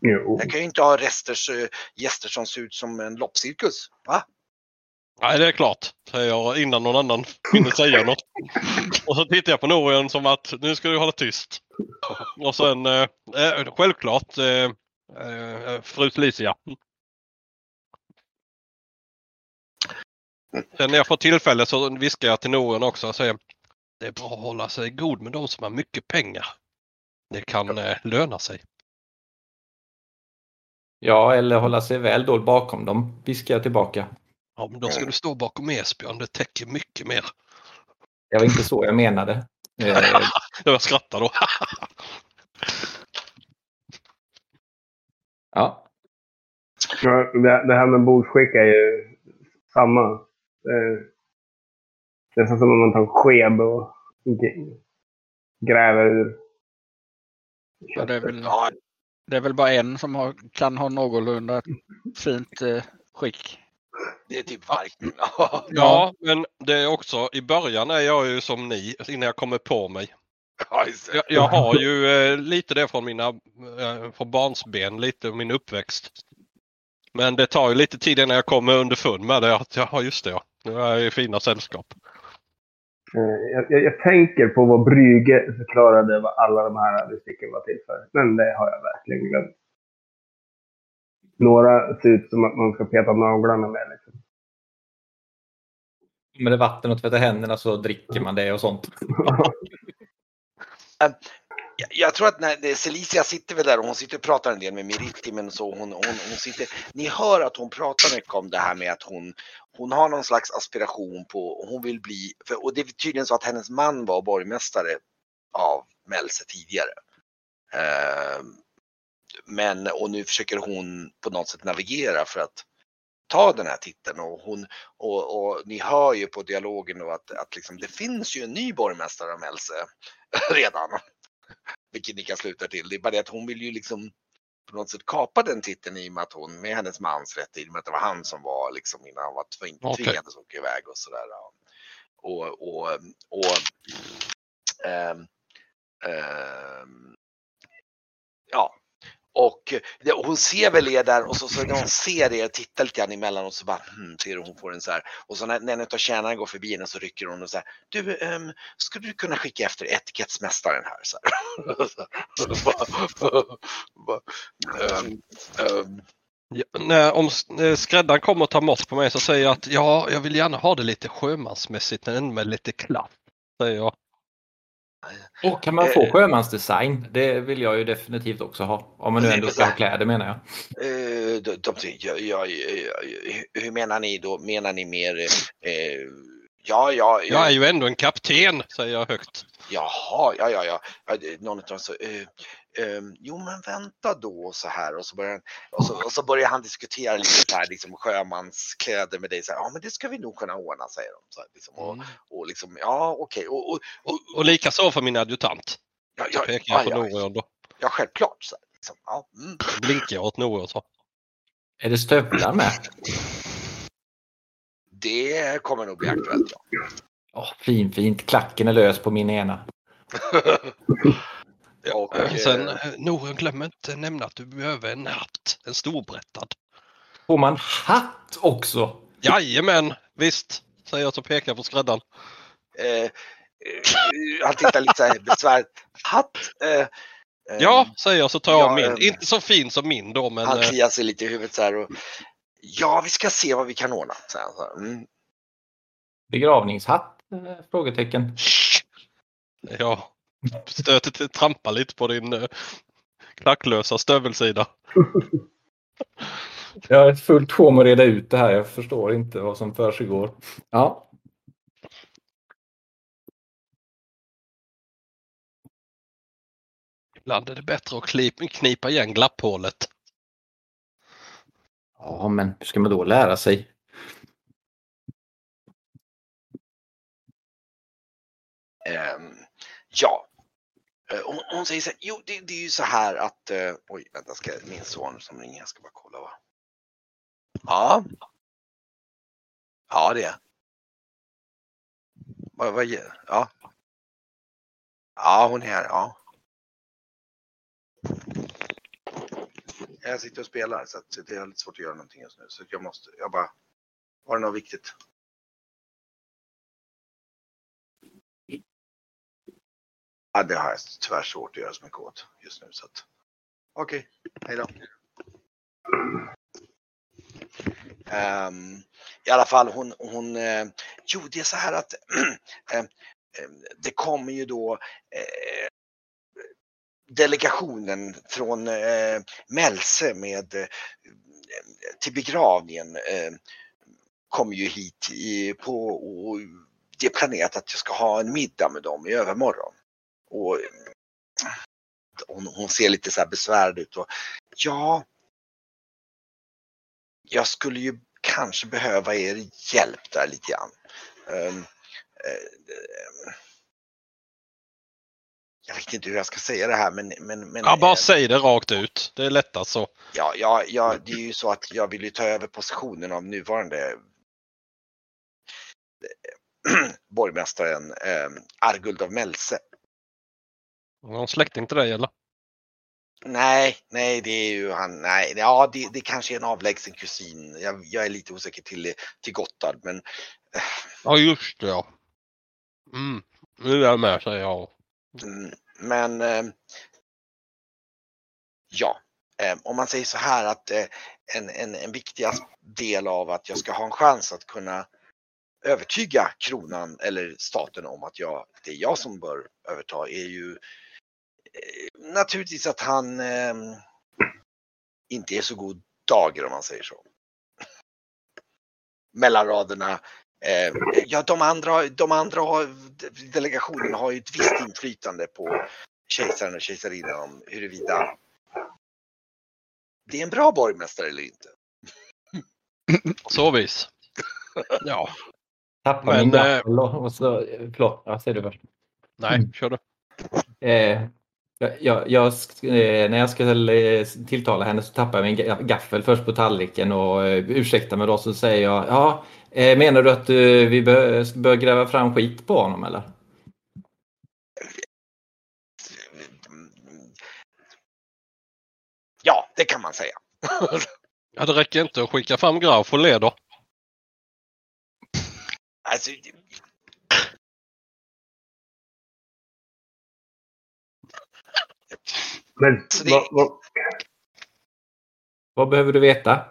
Jo. Jag kan ju inte ha resters, eh, gäster som ser ut som en loppcirkus. Va? Nej, det är klart, säger jag innan någon annan hinner säga något. Och så tittar jag på Norion som att nu ska du hålla tyst. Och sen eh, eh, självklart eh, eh, fru Felicia. Sen när jag får tillfälle så viskar jag till Norion också och säger det är bra att hålla sig god med de som har mycket pengar. Det kan eh, löna sig. Ja, eller hålla sig väl dold bakom dem, viskar jag tillbaka. Ja, men då ska du stå bakom Esbjörn. Det täcker mycket mer. Det var inte så jag menade. Eh, Jag skrattar då. ja, det, här med bordsskick är ju samma. Det är som om man tar en sked och gräver ur Ja, det, är väl, det är väl bara en som har, kan ha någorlunda fint eh, skick. det är typ varken. Ja, men det är också i början är jag ju som ni innan jag kommer på mig. Jag, jag har ju eh, lite det från mina eh, från barnsben, lite min uppväxt. Men det tar ju lite tid innan jag kommer underfund med det. Att, ja, just det ja. Nu är jag i fina sällskap. Eh, Jag, jag, tänker på vad Brüge förklarade vad alla de här besticken var till för. Men det har jag verkligen glömt. Några ser ut som att man ska peta naglarna med. Liksom. med det vatten och tvätta händerna så dricker man det och sånt. Jag, jag tror att när det, Celicia sitter väl där och hon sitter och pratar en del med Miritti men så hon, hon, hon sitter, ni hör att hon pratar mycket om det här med att hon, hon har någon slags aspiration på, hon vill bli, för, och det är tydligen så att hennes man var borgmästare av Melse tidigare. Eh, men, och nu försöker hon på något sätt navigera för att ta den här titeln och hon, och, och ni hör ju på dialogen då att, att liksom, det finns ju en ny borgmästare av Melse redan. Vilket ni kan sluta till. Det är bara det att hon vill ju liksom på något sätt kapa den titeln i och med att hon med hennes mans rätt i och med att det var han som var liksom innan han var tving, Okej. tvingades åka iväg och sådär. Och, och, och ehm, ehm, ja, och det, hon ser väl er där och så, så när hon ser er tittar lite grann emellan och så bara hmm, ser hon får en så här och så när, när en av tjänarna går förbi henne så rycker hon och säger du um, skulle du kunna skicka efter etikettsmästaren här så här. Ja, när, om skräddaren kommer och tar mått på mig så säger jag att ja, jag vill gärna ha det lite sjömansmässigt men med lite klaff. Säger jag. Och kan man få sjömansdesign? Det vill jag ju definitivt också ha. Om man nu ändå ska ha kläder menar jag. Uh, de, de, ja, ja, hur menar ni då? Menar ni mer... Uh, ja, ja, Jag är ju ändå en kapten, säger jag högt. Jaha, ja, ja, ja. Någon av dem så, uh, um, jo men vänta då och så här och så börjar, och så, och så börjar han diskutera lite så här, liksom sjömanskläder med dig. Så här, ja men det ska vi nog kunna ordna säger de. Så här, liksom, och, mm. och liksom, ja okej. Okay. Och, och, och, och likaså för min adjutant. Ja, ja, pekar jag på ja, då. Ja, självklart. Så här, liksom, ja, mm. Blinkar jag åt Noah så. Är det stövlar med? Det kommer nog bli aktuellt, ja. Oh, fin, fint. Klacken är lös på min ena. Och, Sen, eh, Noren, glöm inte nämna att du behöver en hatt. En storbrättad. Får man hatt också? Jajamän, visst. Säger jag som pekar på skräddaren. Eh, eh, han tittar lite så här besvärat. Hatt? Eh, ja, säger jag så tar jag ja, min. Eh, inte så fin som min då men... Han kliar sig lite i huvudet så här. Och, ja, vi ska se vad vi kan ordna. Så här, mm. Begravningshatt? Frågetecken. Ja, stöter trampar lite på din uh, klacklösa stövelsida. Jag är fullt sjå med att reda ut det här. Jag förstår inte vad som försiggår. Ja. Ibland är det bättre att knipa igen glapphålet. Ja, men hur ska man då lära sig? Um, ja, Eh, Eh, hon, hon, säger så här, jo det, det, är ju så här att, eh, oj vänta, ska, min son som ringer, jag ska bara kolla va. Ja. Ja det är. Vad, vad, ja. Ja hon är här, ja. Jag sitter och spelar så att det är lite svårt att göra någonting just nu så jag måste, jag bara, var det något viktigt? Ja, det har jag tyvärr svårt att göra så mycket åt just nu. Så att... Okej, okay. hejdå. Um, ehm, I alla fall hon, hon uh, jo det är så här att uh, det kommer ju då uh, delegationen från uh, Mälse med till begravningen kommer ju hit i, på och det är planerat att jag ska ha en middag med dem i övermorgon. Och hon, hon ser lite så här besvärad ut. Och, ja, jag skulle ju kanske behöva er hjälp där lite grann. Um, uh, jag vet inte hur jag ska säga det här men... men, men ja, bara säg det rakt ut. Det är lättast så. Ja, ja, ja, det är ju så att jag vill ju ta över positionen av nuvarande borgmästaren eh, Arguld av Mälse. Någon släkting till dig eller? Nej, nej det är ju han. Nej, ja det, det kanske är en avlägsen kusin. Jag, jag är lite osäker till, till Gotthard men. Eh. Ja just det ja. Mm. Nu är jag med säger jag. Mm, men. Eh, ja, eh, om man säger så här att eh, en, en, en viktig del av att jag ska ha en chans att kunna övertyga kronan eller staten om att jag, det är jag som bör överta är ju naturligtvis att han eh, inte är så god dager om man säger så. Mellan raderna. Eh, ja, de andra, de andra delegationerna har ju ett visst inflytande på kejsaren och kejsarinnan om huruvida det är en bra borgmästare eller inte. Så vis. Ja. Tappar min gaffel och så, förlåt, ja, säg du först. Nej, kör du. Eh, jag, jag, eh, när jag ska eh, tilltala henne så tappar jag min gaffel först på tallriken och eh, ursäkta mig då så säger jag ja, menar du att vi bör, bör gräva fram skit på honom eller? Ja, det kan man säga. Ja, det räcker inte att skicka fram Graf och Leder. Alltså, Men det- vad, vad, Vad behöver du veta?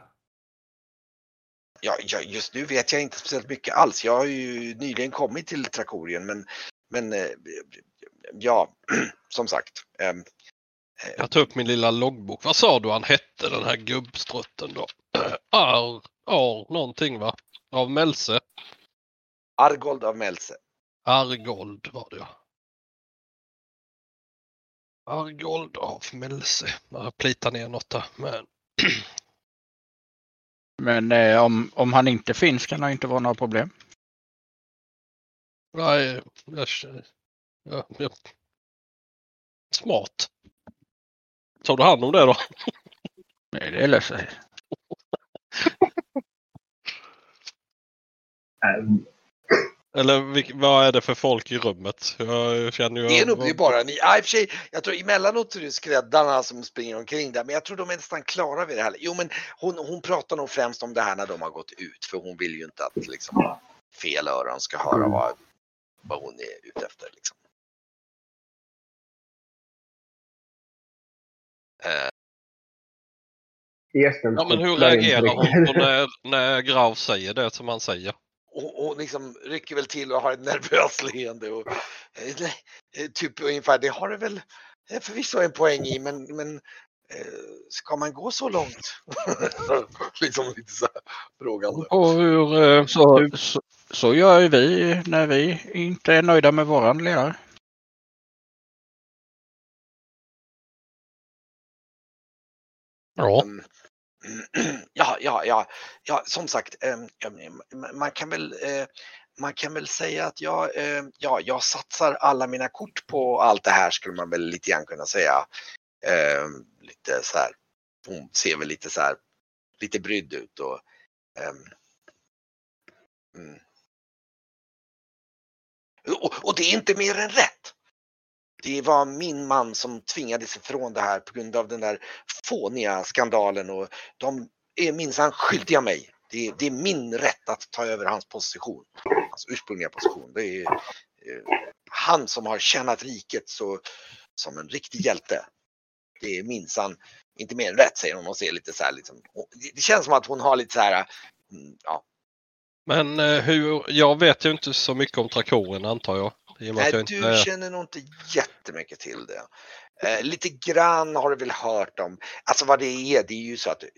ja, ja, just nu vet jag inte speciellt mycket alls. Jag har ju nyligen kommit till Trakorien men, men eh, ja, som sagt. ehm, Jag tar upp min lilla loggbok. Vad sa du han hette den här gubbstrutten då? Ar, ar någonting va? Av Melse? Argold av Melse. Argold var det ja. Argold av Melse. Jag plitar ner något där. Men Men eh, om, om han inte finns kan det inte vara några problem. nej, jag, jag, jag, smart. Tar du hand om det då? Nej, det löser sig. Eller vilk, vad är det för folk i rummet? Jag känner ju... Det är nog bara ni. Ja, i och för sig, jag tror emellanåt är det skräddarna som springer omkring där, men jag tror de är nästan klara vid det här. Jo, men hon, hon pratar nog främst om det här när de har gått ut, för hon vill ju inte att liksom, fel öron ska höra Mm. vad, vad hon är ute efter. Liksom. Eh, Ja men hur reagerar hon när, när Graf säger det som han säger? Och hon liksom rycker väl till och har ett nervöst leende. Och, eh, eh, typ ungefär, det har det väl eh, förvisso en poäng i, men, men eh, ska man gå så långt? liksom lite så här frågande. Och hur, så, så, så gör ju vi när vi inte är nöjda med våran ledare. Ja. Mm. Ja, ja, ja, ja, som sagt, ehm, man kan väl eh, man kan väl säga att jag, ehm, ja, jag satsar alla mina kort på allt det här skulle man väl lite grann kunna säga. Ehm, lite så här, hon ser väl lite så här, lite brydd ut och mm. och, och det är inte mer än rätt. Det var min man som tvingades ifrån det här på grund av den där fåniga skandalen och de är minsann skyldiga mig. Det är, det är min rätt att ta över hans position, hans ursprungliga position. Det är eh, han som har tjänat riket så, som en riktig hjälte. Det är minsann inte mer än rätt säger hon och ser lite så här liksom. Det känns som att hon har lite så här, mm, ja, Men eh, hur, jag vet ju inte så mycket om Trakoren antar jag. Nej, du inte känner nog inte jättemycket till det. Eh, lite grann har du väl hört om, alltså vad det är, det är ju så att eh,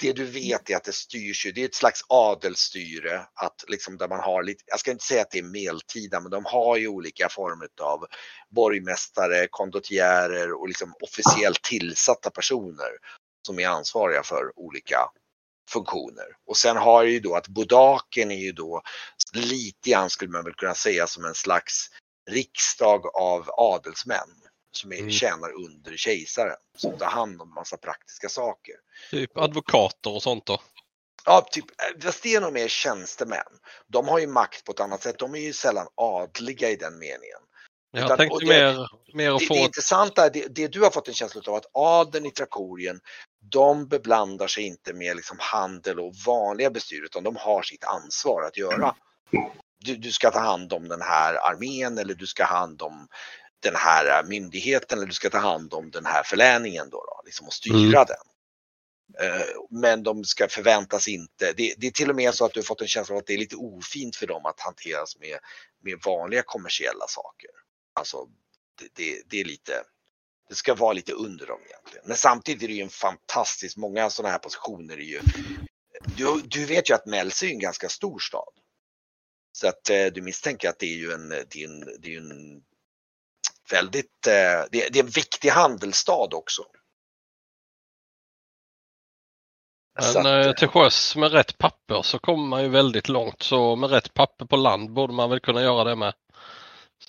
det du vet är att det styrs ju, det är ett slags adelsstyre, att liksom där man har lite, jag ska inte säga att det är medeltida, men de har ju olika former av borgmästare, kondottiärer och liksom officiellt tillsatta personer som är ansvariga för olika funktioner. Och sen har ju då att Bodaken är ju då lite grann skulle man väl kunna säga som en slags riksdag av adelsmän som är, Mm. tjänar under kejsaren som tar hand om massa praktiska saker. Typ advokater och sånt då. Ja, typ, fast det är nog mer tjänstemän. De har ju makt på ett annat sätt. De är ju sällan adliga i den meningen. Jag Utan- tänkte det- mer, mer att Det, få det intressanta är det, det du har fått en känsla av att adeln i Trakorien, de beblandar sig inte med liksom handel och vanliga bestyr utan de har sitt ansvar att göra. Du, du ska ta hand om den här armén eller du ska ha hand om den här myndigheten eller du ska ta hand om den här förläningen då, då liksom och styra den. Eh, Men de ska förväntas inte, det, det är till och med så att du har fått en känsla av att det är lite ofint för dem att hanteras med, med vanliga kommersiella saker. Alltså det, det, det är lite, det ska vara lite under dem egentligen. Men samtidigt är det ju en fantastisk, många sådana här positioner är ju, du, du vet ju att Mälse är en ganska stor stad. Så att eh, du misstänker att det är ju en, det är en, det är en väldigt, eh, det, är- det är en viktig handelsstad också. Så Men att, eh, till sjöss med rätt papper så kommer man ju väldigt långt. Så med rätt papper på land borde man väl kunna göra det med.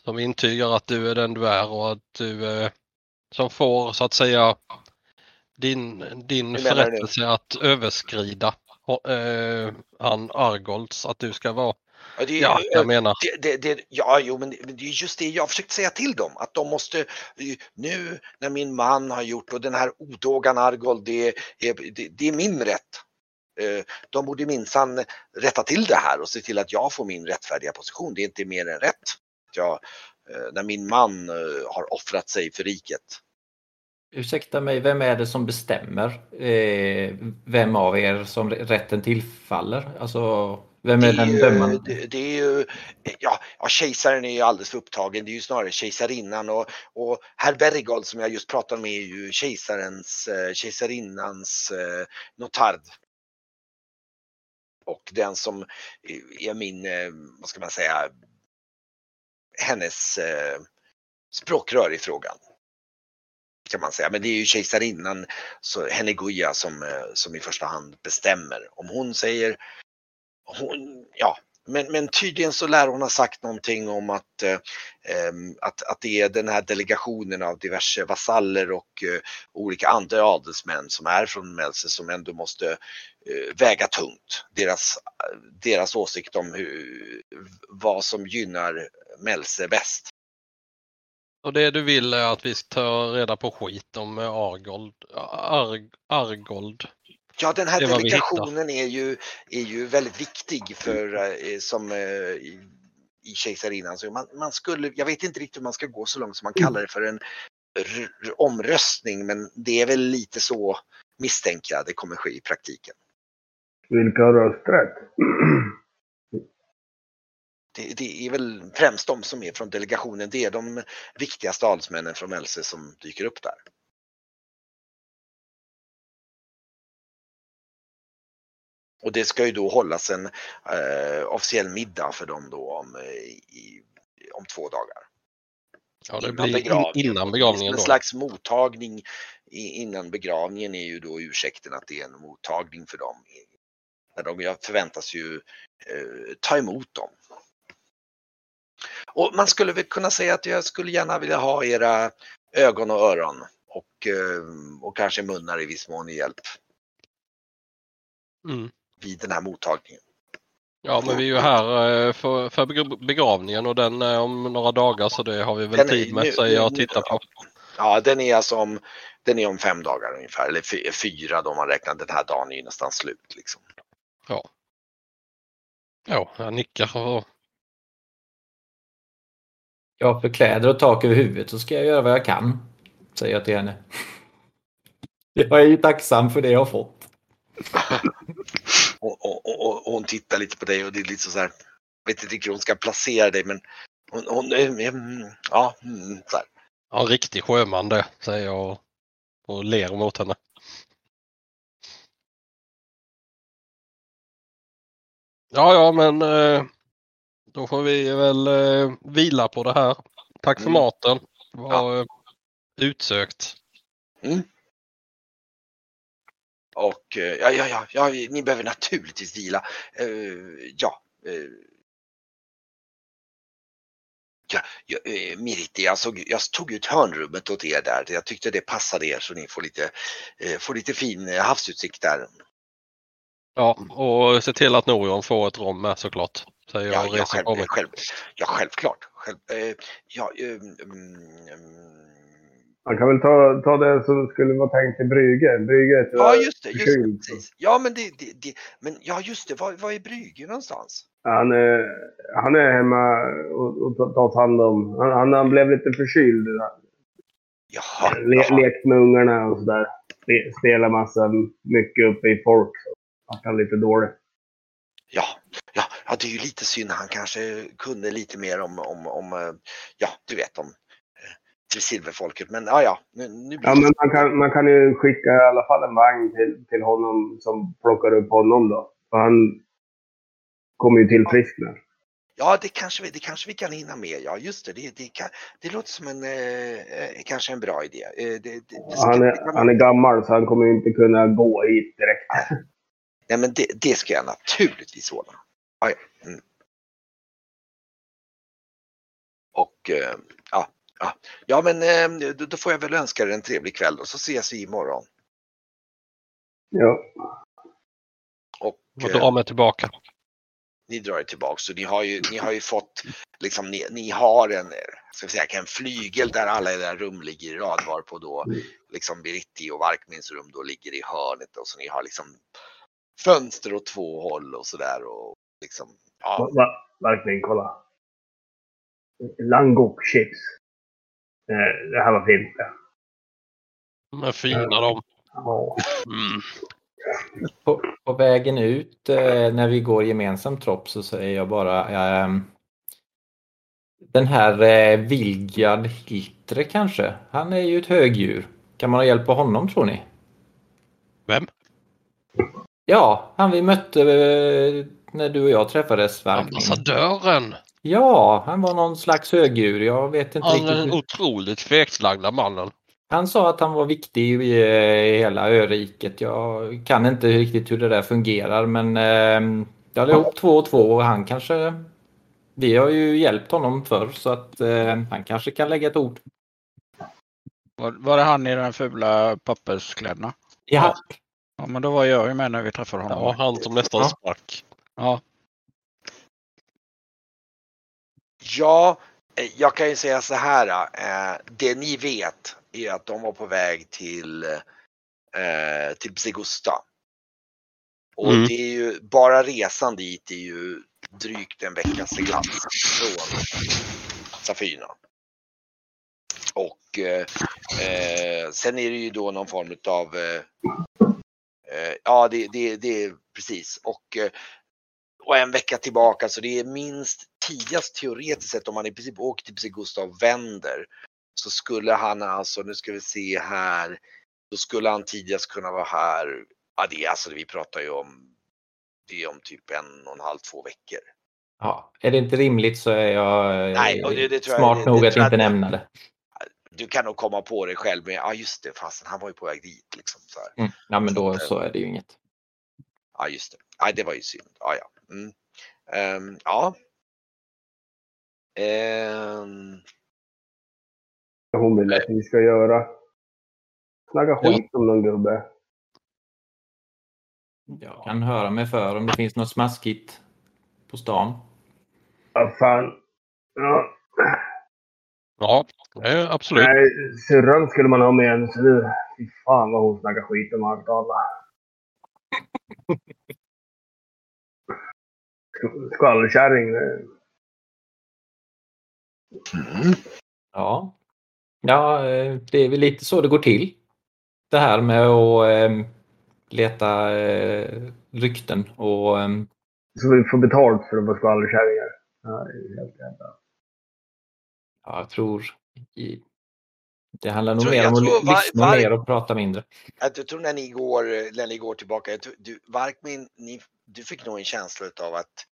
Som intygar att du är den du är och att du eh, som får så att säga din, din förrättelse att överskrida eh, han Argolds. Att du ska vara Ja, det, Ja, jag menar. det, det, det, ja, jo, men det, men det är just det jag försökt säga till dem. Att de måste, nu när min man har gjort och den här odågan Argold, det, är- det, det är min rätt. Eh, De borde minsann rätta till det här och se till att jag får min rättfärdiga position. Det är inte mer än rätt. Jag, eh, när min man eh, har offrat sig för riket. Ursäkta mig, vem är det som bestämmer eh, vem av er som rätten tillfaller? Alltså, vem är Det den dömande? det, det är ju, ja, ja, kejsaren är ju alldeles för upptagen. Det är ju snarare kejsarinnan och, och herr Bergold som jag just pratade med är ju kejsarens, eh, kejsarinnans eh, notard. Och den som är min, eh, vad ska man säga, hennes eh, språkrör i frågan. Kan man säga. Men det är ju kejsarinnan, så Henneguya, som, eh, som i första hand bestämmer. Om hon säger hon, ja, men, men tydligen så lär hon ha sagt någonting om att, eh, ehm, att, att det är den här delegationen av diverse vasaller och eh, olika andra adelsmän som är från Melse som ändå måste eh, väga tungt. Deras, eh, deras åsikt om hur, vad som gynnar Melse bäst. Och det du vill är att vi ska ta reda på skit om eh, Argold. Arg, Argold. Ja, den här delegationen är ju, är ju väldigt viktig för eh, som eh, i, i kejsarinnan. Så man, man skulle, jag vet inte riktigt hur man ska gå så långt som man kallar det för en omröstning, men det är väl lite så misstänker jag det kommer ske i praktiken. Vilka har rösträtt? Det, det är väl främst de som är från delegationen, det är de viktigaste adelsmännen från Melse som dyker upp där. Och det ska ju då hållas en eh, officiell middag för dem då om, eh, i, om två dagar. Ja, det Innan blir in, begravningen. innan begravningen En då. slags mottagning i- innan begravningen är ju då ursäkten att det är en mottagning för dem. När de förväntas ju eh, ta emot dem. Och man skulle väl kunna säga att jag skulle gärna vilja ha era ögon och öron och, eh, och kanske munnar i viss mån i hjälp Mm. vid den här mottagningen. Ja, men vi är ju här eh, för, för begra- begravningen och den är om några dagar så det har vi väl Den tid med och nu- tittar på. Ja, den är alltså om, den är om fem dagar ungefär, eller fy- fyra då man räknar den här dagen är ju nästan slut. Liksom. Ja. Ja, jag nickar. Och, Ja, för kläder och tak över huvudet så ska jag göra vad jag kan. Säger jag till henne. Jag är ju tacksam för det jag har fått. Och, och, och, och hon tittar lite på dig och det är lite så här, vet inte riktigt hur hon ska placera dig men hon, hon mm, ja, mm, så här. ja, en riktig sjöman det, säger jag och, och ler mot henne. Ja, ja, men eh, då får vi väl eh, vila på det här. Tack för Mm. maten. Det var eh, utsökt. Och eh, ja, ja, ja, ja, ni behöver naturligtvis vila. Eh, ja. eh, Ja, ja, eh, Miriti, jag, såg, jag tog ut hörnrummet åt er där. Jag tyckte det passade er så ni får lite, får lite fin havsutsikt där. Ja, och se till att Norion får ett rom med såklart. Säger jag Ja, och ja, reser själv, själv, ja självklart. Själv, eh, ja, eh, mm, mm, Man kan väl ta, ta det som skulle vara tänkt till Brygge. Brygge är ja, just det. Just det precis. Ja, men, det, det, det, men ja, just det. Var, var är Brygge någonstans? Han är, han är hemma och, och tar- tar hand om... Han, han, han blev lite förkyld. Jaha, Le, jaha. lekt med ungarna och sådär. Spe- Spelar massa, mycket uppe i folk. Han lite dålig. Ja, ja, ja, det är ju lite synd. Han kanske kunde lite mer om, om, om eh, ja, du vet om eh, silverfolket. Men ja, ja, nu, nu blir Ja, men man kan, man kan ju skicka i alla fall en vagn till, till honom som plockar upp honom då. För han kommer ju tillfriskna. Ja, det kanske, vi, det kanske vi kan hinna med. Ja, just det. Det, det, kan, det låter som en, eh, eh, kanske en bra idé. Eh, det, det, ska- Han är, kan- han är gammal så han kommer inte kunna gå hit direkt. Nej, men det, det ska jag naturligtvis ordna. Ja, ja. Mm. Och eh, ja, ja, ja, men eh, då, då får jag väl önska er en trevlig kväll och så ses vi imorgon. Ja. Och, Och eh, dra mig tillbaka. ni drar er tillbaks. Så ni har ju, ni har ju fått, liksom, ni, ni har en, ska vi säga, en flygel där alla era rum ligger i rad var på då liksom Biritti och Varkmins rum då ligger i hörnet och så ni har liksom fönster åt två håll och sådär och liksom, ja. Varkmin, kolla. Langok chips. Eh, Det här var fint. De är fina de. Ja. Mm. På, på vägen ut eh, när vi går gemensamt tropp så säger jag bara ehm, den här eh, Vilgard Hiltre kanske. Han är ju ett högdjur. Kan man ha hjälp av honom tror ni? Vem? Ja, han vi mötte eh, när du och jag träffades. Ambassadören! Ja, han var någon slags högdjur. Jag vet inte Han är riktigt. den hur- otroligt fegslagda mannen. Han sa att han var viktig i eh, hela öriket. Jag kan inte riktigt hur det där fungerar men eh, jag hade ihop två och två och han kanske... Vi har ju hjälpt honom förr så att eh, han kanske kan lägga ett ord. Var, var det han i de fula papperskläderna? Ja. Ja, men då var jag ju med när vi träffade honom. Ja, han som nästan Ja. sprack. Ja. Ja, eh, jag kan ju säga så här. Eh, det ni vet är att de var på väg till, eh, till Psigusta. Och Mm. det är ju, bara resan dit är ju drygt en veckas seglats från Safyna. Och eh, sen är det ju då någon form av eh, Ja, det, det, det är precis. Och, eh, och en vecka tillbaka så det är minst tidigast teoretiskt sett om man i princip åker till Psigusta och vänder. Så skulle han alltså, nu ska vi se här. Då skulle han tidigast kunna vara här. Ja, det är alltså vi pratar ju om. Det är om typ en och en halv, två veckor. ja. Är det inte rimligt så är jag eh, Nej, det- det tror jag- smart det- nog att inte nämna det. Du kan nog komma på det själv, men ja just det, fasen han var ju på väg dit liksom. Så här. Mm. Ja men då så är det ju inget. Ja just det. Ja, det var ju synd. Ja, ja. Mm. Ehm, ja. Ehm, Hon vill att vi ska göra. Snacka skit om någon gubbe. Jag kan höra mig för om det finns något smaskigt på stan. Vad fan. Ja. Ja, det är absolut. Nej, syrran skulle man ha med en. Fy fan vad hon snackar skit om allt och alla. Sk- Skvallerkärring. mm. Ja. Ja, eh, det är väl lite så det går till. Det här med att eh, leta eh, rykten och Så vi får betalt för att vara skvallerkärringar. Ja, det är helt jävla... ja, jag tror i, det handlar nog Tror- mer om att var- lyssna var- mer och prata mindre. Jag tror när ni går, när ni går tillbaka, tror, du, Varkmin, ni, du fick nog en känsla av att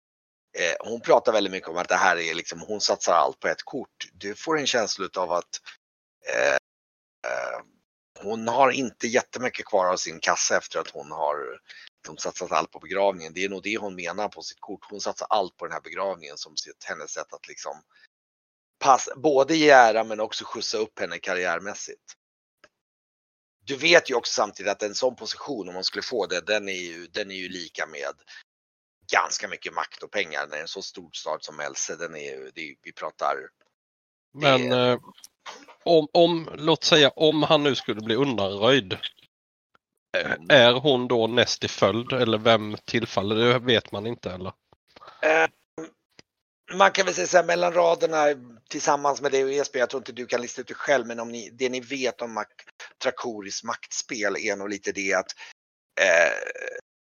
eh, hon pratar väldigt mycket om att det här är liksom, hon satsar allt på ett kort. Du får en känsla av att eh, eh, hon har inte jättemycket kvar av sin kassa efter att hon har de satsat allt på begravningen. Det är nog det hon menar på sitt kort. Hon satsar allt på den här begravningen som sitt, hennes sätt att liksom passa, både ge ära men också skjutsa upp henne karriärmässigt. Du vet ju också samtidigt att en sån position, om man skulle få det, den är ju, den är ju lika med ganska mycket makt och pengar. När en så stor stad som Else, den är ju, det vi pratar Men det- eh, om, om, låt säga om han nu skulle bli undanröjd. Mm. Är hon då näst i följd eller vem tillfaller det? vet man inte eller? Eh, man kan väl säga så här mellan raderna tillsammans med dig och Esbjörn, jag tror inte du kan lista ut det själv, men om ni, det ni vet om Mak- Trakoris maktspel är nog lite det att eh,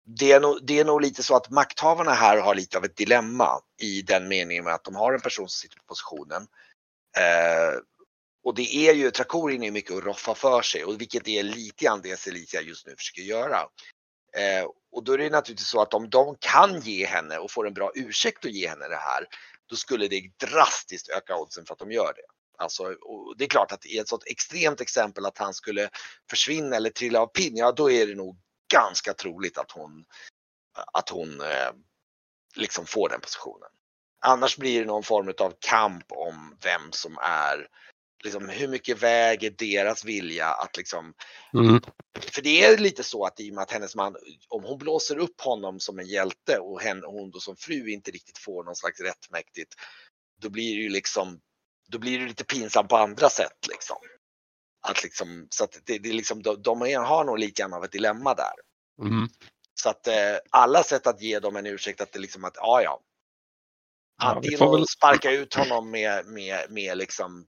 det, är nog, det är nog lite så att makthavarna här har lite av ett dilemma i den meningen med att de har en person som sitter på positionen. Eh, och det är ju, Trakorin är mycket att roffa för sig och vilket är lite grann det Celicia just nu försöker göra. Eh, och då är det naturligtvis så att om de kan ge henne och får en bra ursäkt att ge henne det här, då skulle det drastiskt öka oddsen för att de gör det. Alltså, och det är klart att i ett sådant extremt exempel att han skulle försvinna eller trilla av pinn, ja då är det nog ganska troligt att hon, att hon eh, liksom får den positionen. Annars blir det någon form av kamp om vem som är liksom, hur mycket väger deras vilja att liksom Mm. för det är lite så att i och med att hennes man, om hon blåser upp honom som en hjälte och hen, hon då som fru inte riktigt får någon slags rättmäktigt, då blir det ju liksom, då blir det lite pinsamt på andra sätt liksom. Att liksom, så att det, det är liksom, de, de har nog lite grann av ett dilemma där. Mm. Så att eh, alla sätt att ge dem en ursäkt att det liksom att, ja ja. Ja, Antingen får väl- sparka ut honom med, med, med liksom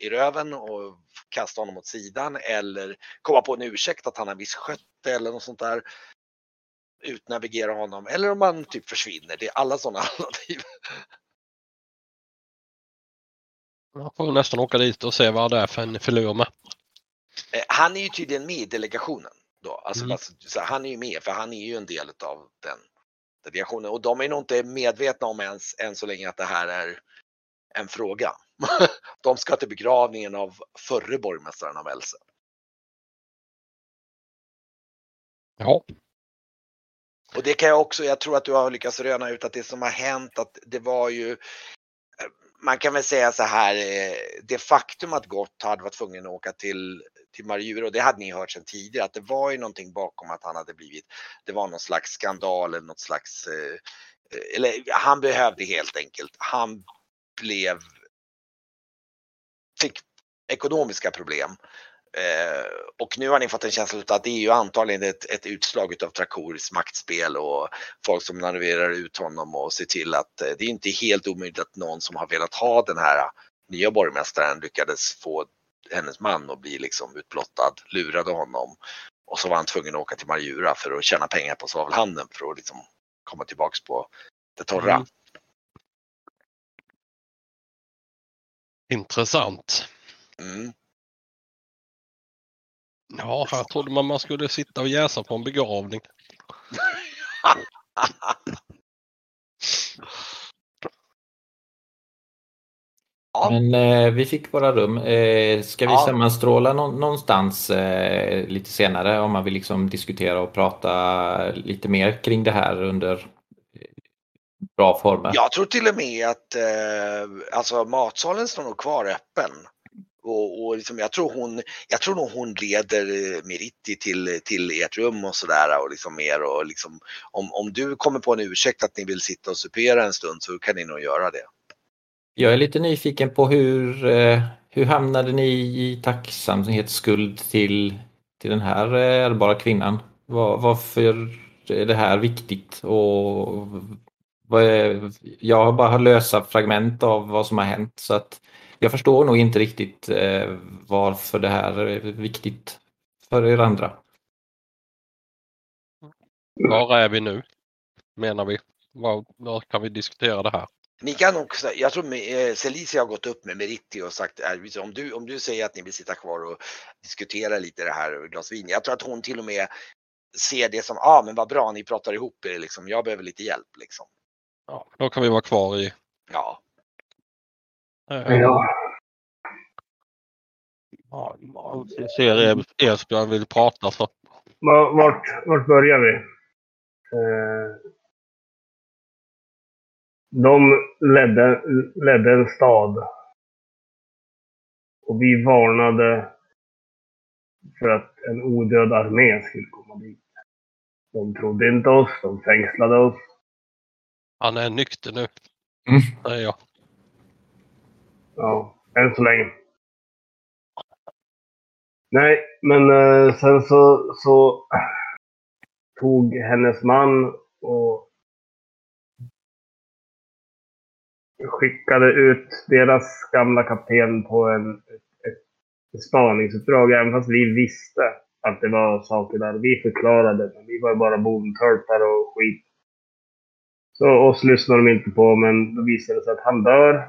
i röven och kasta honom åt sidan eller komma på en ursäkt att han har misskött det eller något sånt där. Utnavigera honom eller om man typ försvinner. Det är alla sådana alternativ. Jag får nästan åka dit och se vad det är för en filur med. Eh, Han är ju tydligen med i delegationen. Då. Alltså, Mm. bara så- så han är ju med för han är ju en del av den delegationen och de är nog inte medvetna om ens än så länge att det här är en fråga. De ska till begravningen av förre borgmästaren av Else. Ja, Och det kan jag också, jag tror att du har lyckats röna ut att det som har hänt att det var ju eh, man kan väl säga så här, eh, det faktum att Gott hade varit tvungen att åka till, till Marjura och det hade ni hört sedan tidigare att det var ju någonting bakom att han hade blivit, det var någon slags skandal eller något slags, eh, eller han behövde helt enkelt, han blev, fick ekonomiska problem. Eh, och nu har ni fått en känsla av att det är ju antagligen ett, ett utslag utav Trakoris maktspel och folk som narrerar ut honom och ser till att eh, det är inte helt omöjligt att någon som har velat ha den här ah, nya borgmästaren lyckades få hennes man att bli liksom utblottad, lurade honom och så var han tvungen att åka till Marjura för att tjäna pengar på svavelhandeln för att liksom komma tillbaks på det torra. Mm. Intressant. Mm. Ja, här trodde man man skulle sitta och jäsa på en begravning. Ja. Men eh, vi fick våra rum. Eh, ska vi Ja. sammanstråla nå- någonstans eh, lite senare om man vill liksom diskutera och prata lite mer kring det här under bra former? Jag tror till och med att eh, alltså matsalen står nog kvar öppen. Och, och liksom, jag, tror hon, jag tror nog hon leder eh, Meritti till, till ert rum och sådär. Och liksom er och liksom, om, om du kommer på en ursäkt att ni vill sitta och supera en stund så kan ni nog göra det. Jag är lite nyfiken på hur, eh, hur hamnade ni i tacksamhetsskuld till, till den här eh, ärbara kvinnan? Var, varför är det här viktigt? Och jag har bara lösa fragment av vad som har hänt så att jag förstår nog inte riktigt eh, varför det här är viktigt för er andra. Var är vi nu? Menar vi. Var, var kan vi diskutera det här? Ni kan också, jag tror eh, Celicia har gått upp med Meritti och sagt eh, om du, om du säger att ni vill sitta kvar och diskutera lite det här glas vin. Jag tror att hon till och med ser det som, ja ah, men vad bra ni pratar ihop er liksom. Jag behöver lite hjälp liksom. Ja, då kan vi vara kvar i... Ja. Eh, Ja. ja, jag ser er- Esbjörn vill prata så. Va- Vart, vart börjar vi? Eh, de ledde, ledde en stad. Och vi varnade för att en odöd armé skulle komma dit. De trodde inte oss, de fängslade oss. Han är nykter nu. Mm. Säger jag. Ja, än så länge. Nej, men eh, sen så, så tog hennes man och skickade ut deras gamla kapten på en, ett, ett spaningsuppdrag, även fast vi visste att det var saker där. Vi förklarade, men vi var bara bondtölpar och skit. Så oss lyssnar de inte på, men då visar det sig att han dör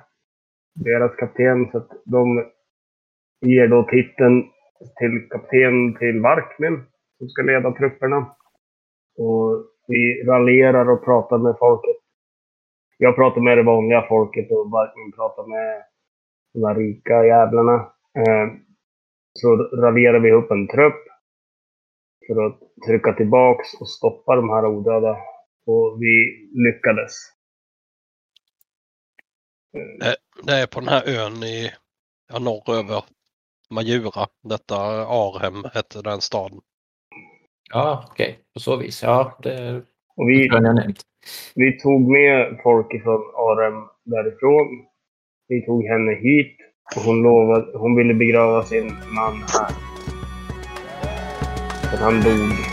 deras kapten. Så att de ger då titeln till kapten till Varkmin som ska leda trupperna. Och vi raljerar och pratar med folket. Jag pratar med det vanliga folket och Varkmin pratar med de där rika jävlarna. Eh, så raljerar vi upp en trupp för att trycka tillbaks och stoppa de här odöda. Och vi lyckades. Det är på den här ön i ja, norröver Majura. Detta Arhem hette den staden. Ja, okej. Okay. På så vis. Ja, det Och vi, tror jag nämnt. vi tog med folk ifrån Arem därifrån. Vi tog henne hit. Och hon, lovade, hon ville begrava sin man här. För han dog.